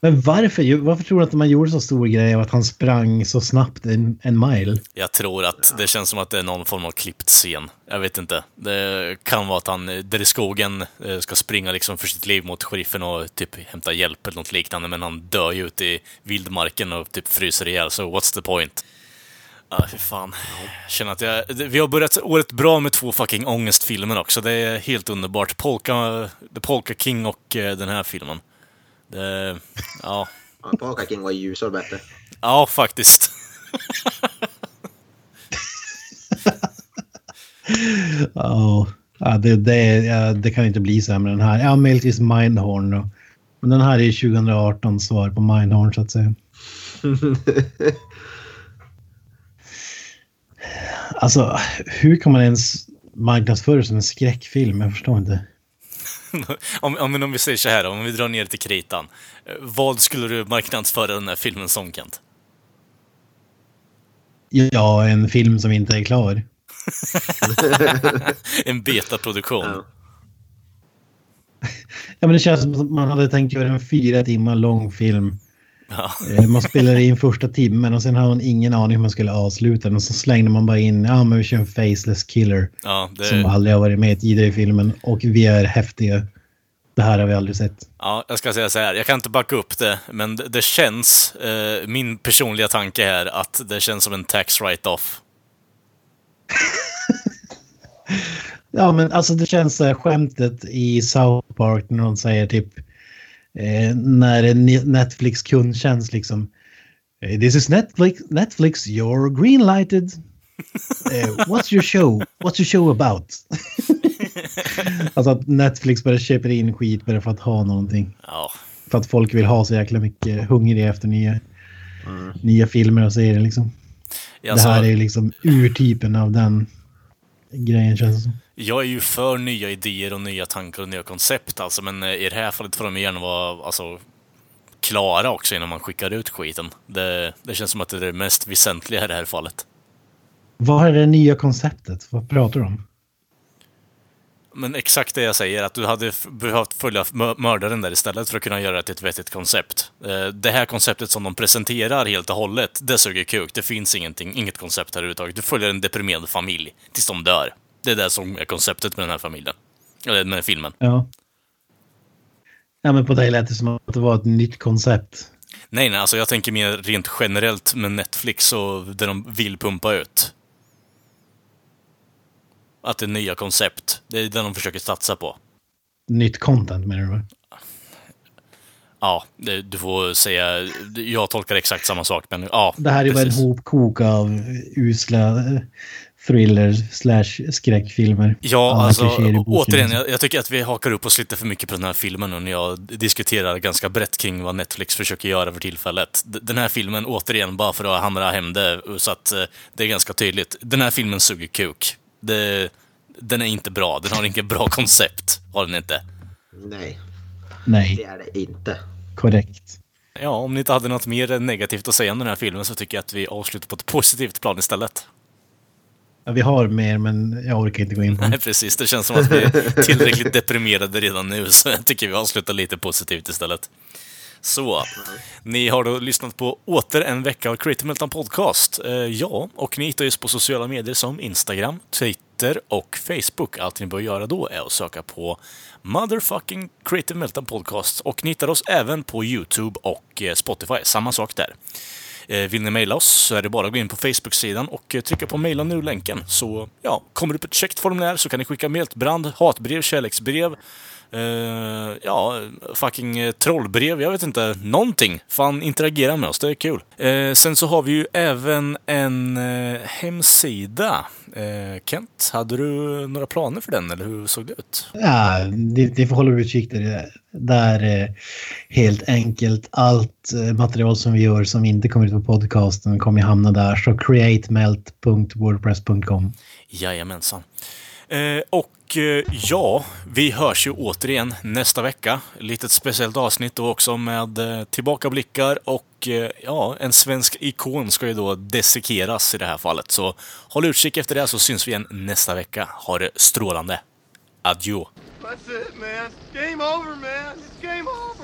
Speaker 3: Men varför, varför tror du att man gjorde så stor grej av att han sprang så snabbt en, en mile?
Speaker 1: Jag tror att det känns som att det är någon form av klippt scen. Jag vet inte. Det kan vara att han där i skogen eh, ska springa liksom för sitt liv mot sheriffen och typ hämta hjälp eller något liknande, men han dör ju ute i vildmarken och typ fryser ihjäl, så what's the point? Ja, fy fan. Jag känner att jag... Vi har börjat året bra med två fucking ångestfilmer också. Det är helt underbart. Polka, The Polka King och eh, den här filmen. Det... Ja.
Speaker 2: Ja, Polka King var ljusare och bättre.
Speaker 1: Ja, faktiskt. [LAUGHS]
Speaker 3: Ja, ja, det, det, ja, det kan inte bli sämre än den här. Ja, möjligtvis Mindhorn då. Men den här är 2018 svar på Mindhorn så att säga. [LAUGHS] Alltså, hur kan man ens marknadsföra som en skräckfilm? Jag förstår inte. [LAUGHS]
Speaker 1: om, om, om vi säger så här, om vi drar ner till kritan. Eh, Vad skulle du marknadsföra den här filmen som, Kent?
Speaker 3: Ja, en film som inte är klar. [LAUGHS]
Speaker 1: en betaproduktion.
Speaker 3: Ja, men det känns som att man hade tänkt göra en fyra timmar lång film.
Speaker 1: Ja.
Speaker 3: Eh, Man spelade in första timmen och sen hade man ingen aning hur man skulle avsluta den. Och så slängde man bara in, ja men vi kör en faceless killer.
Speaker 1: Ja, det-
Speaker 3: Som aldrig har varit med tidigare i filmen. Och vi är häftiga. Det här har vi aldrig sett.
Speaker 1: Ja, jag ska säga så här, jag kan inte backa upp det, men det, det känns, eh, min personliga tanke här, att det känns som en tax write-off. [LAUGHS]
Speaker 3: Ja men alltså det känns så här, skämtet i South Park när de säger typ eh, när Netflix kundtjänst liksom eh, This is Netflix, Netflix you're greenlighted. [LAUGHS] Eh, what's your show? What's your show about? [LAUGHS] alltså att Netflix bara köper in skit bara för att ha någonting.
Speaker 1: Ja.
Speaker 3: För att folk vill ha så jäkla mycket hungriga efter nya, nya filmer och serier liksom.
Speaker 1: Ja,
Speaker 3: det här
Speaker 1: alltså-
Speaker 3: är ju liksom urtypen av den grejen känns det som.
Speaker 1: Jag är ju för nya idéer och nya tankar och nya koncept alltså, men eh, i det här fallet får de gärna vara alltså, klara också innan man skickar ut skiten. Det, det känns som att det är det mest väsentliga i det här fallet.
Speaker 3: Vad är det nya konceptet? Vad pratar du om?
Speaker 1: Men exakt det jag säger, att du hade behövt följa mö- mördaren där istället för att kunna göra det till ett vettigt koncept. Eh, Det här konceptet som de presenterar helt och hållet, det suger kuk. Det finns ingenting, inget koncept här överhuvudtaget. Du följer en deprimerad familj tills de dör. Det är det som är konceptet med den här familjen. Eller med filmen.
Speaker 3: Ja. Ja, men på dig lät det som att det var ett nytt koncept.
Speaker 1: Nej, nej, alltså jag tänker mer rent generellt med Netflix och det de vill pumpa ut. Att det är nya koncept. Det är det de försöker satsa på.
Speaker 3: Nytt content menar du?
Speaker 1: Ja, det, du får säga... Jag tolkar exakt samma sak, men ja.
Speaker 3: Det här är bara en
Speaker 1: precis.
Speaker 3: hopkok av usla thriller slash skräckfilmer.
Speaker 1: Ja,
Speaker 3: Alla
Speaker 1: alltså återigen, jag, jag tycker att vi hakar upp oss lite för mycket på den här filmen nu när jag diskuterar ganska brett kring vad Netflix försöker göra för tillfället. Den här filmen, återigen, bara för att hamra hem det, så att eh, det är ganska tydligt. Den här filmen suger kuk. Det, den är inte bra, den har inget bra koncept. Har den inte.
Speaker 2: Nej,
Speaker 3: Nej,
Speaker 2: det är det inte.
Speaker 3: korrekt.
Speaker 1: Ja, om ni inte hade något mer negativt att säga om den här filmen så tycker jag att vi avslutar på ett positivt plan istället.
Speaker 3: Ja, vi har mer, men jag orkar inte gå in på
Speaker 1: Nej,
Speaker 3: det.
Speaker 1: precis. Det känns som att vi är tillräckligt deprimerade redan nu, så jag tycker vi avslutar lite positivt istället. Så, ni har då lyssnat på åter en vecka av Creative Meltdown Podcast. Eh, ja, och ni hittar oss på sociala medier som Instagram, Twitter och Facebook. Allt ni bör göra då är att söka på Motherfucking Creative Meltdown Podcast. Och ni hittar oss även på YouTube och eh, Spotify. Samma sak där. Eh, vill ni mejla oss så är det bara att gå in på Facebook-sidan och eh, trycka på mejla nu-länken. Så ja, kommer det upp ett checkt formulär så kan ni skicka mejlbrand, hatbrev, kärleksbrev, ja, fucking eh, trollbrev, jag vet inte, någonting. Fan, interagera med oss, det är kul. Eh, sen så har vi ju även en eh, hemsida. Eh, Kent, hade du några planer för den eller hur såg det ut?
Speaker 3: Ja, det, det får hålla utkik där. Där eh, helt enkelt allt eh, material som vi gör som inte kommer ut på podcasten kommer hamna där. Så createmelt.wordpress.com.
Speaker 1: Jajamensan. Eh, och eh, ja, vi hörs ju återigen nästa vecka. Litet speciellt avsnitt då också med eh, tillbakablickar och eh, ja, en svensk ikon ska ju då dissekeras i det här fallet. Så håll utkik efter det så syns vi igen nästa vecka. Ha det strålande. Adjö.
Speaker 4: That's it, man. Game over, man. It's game over.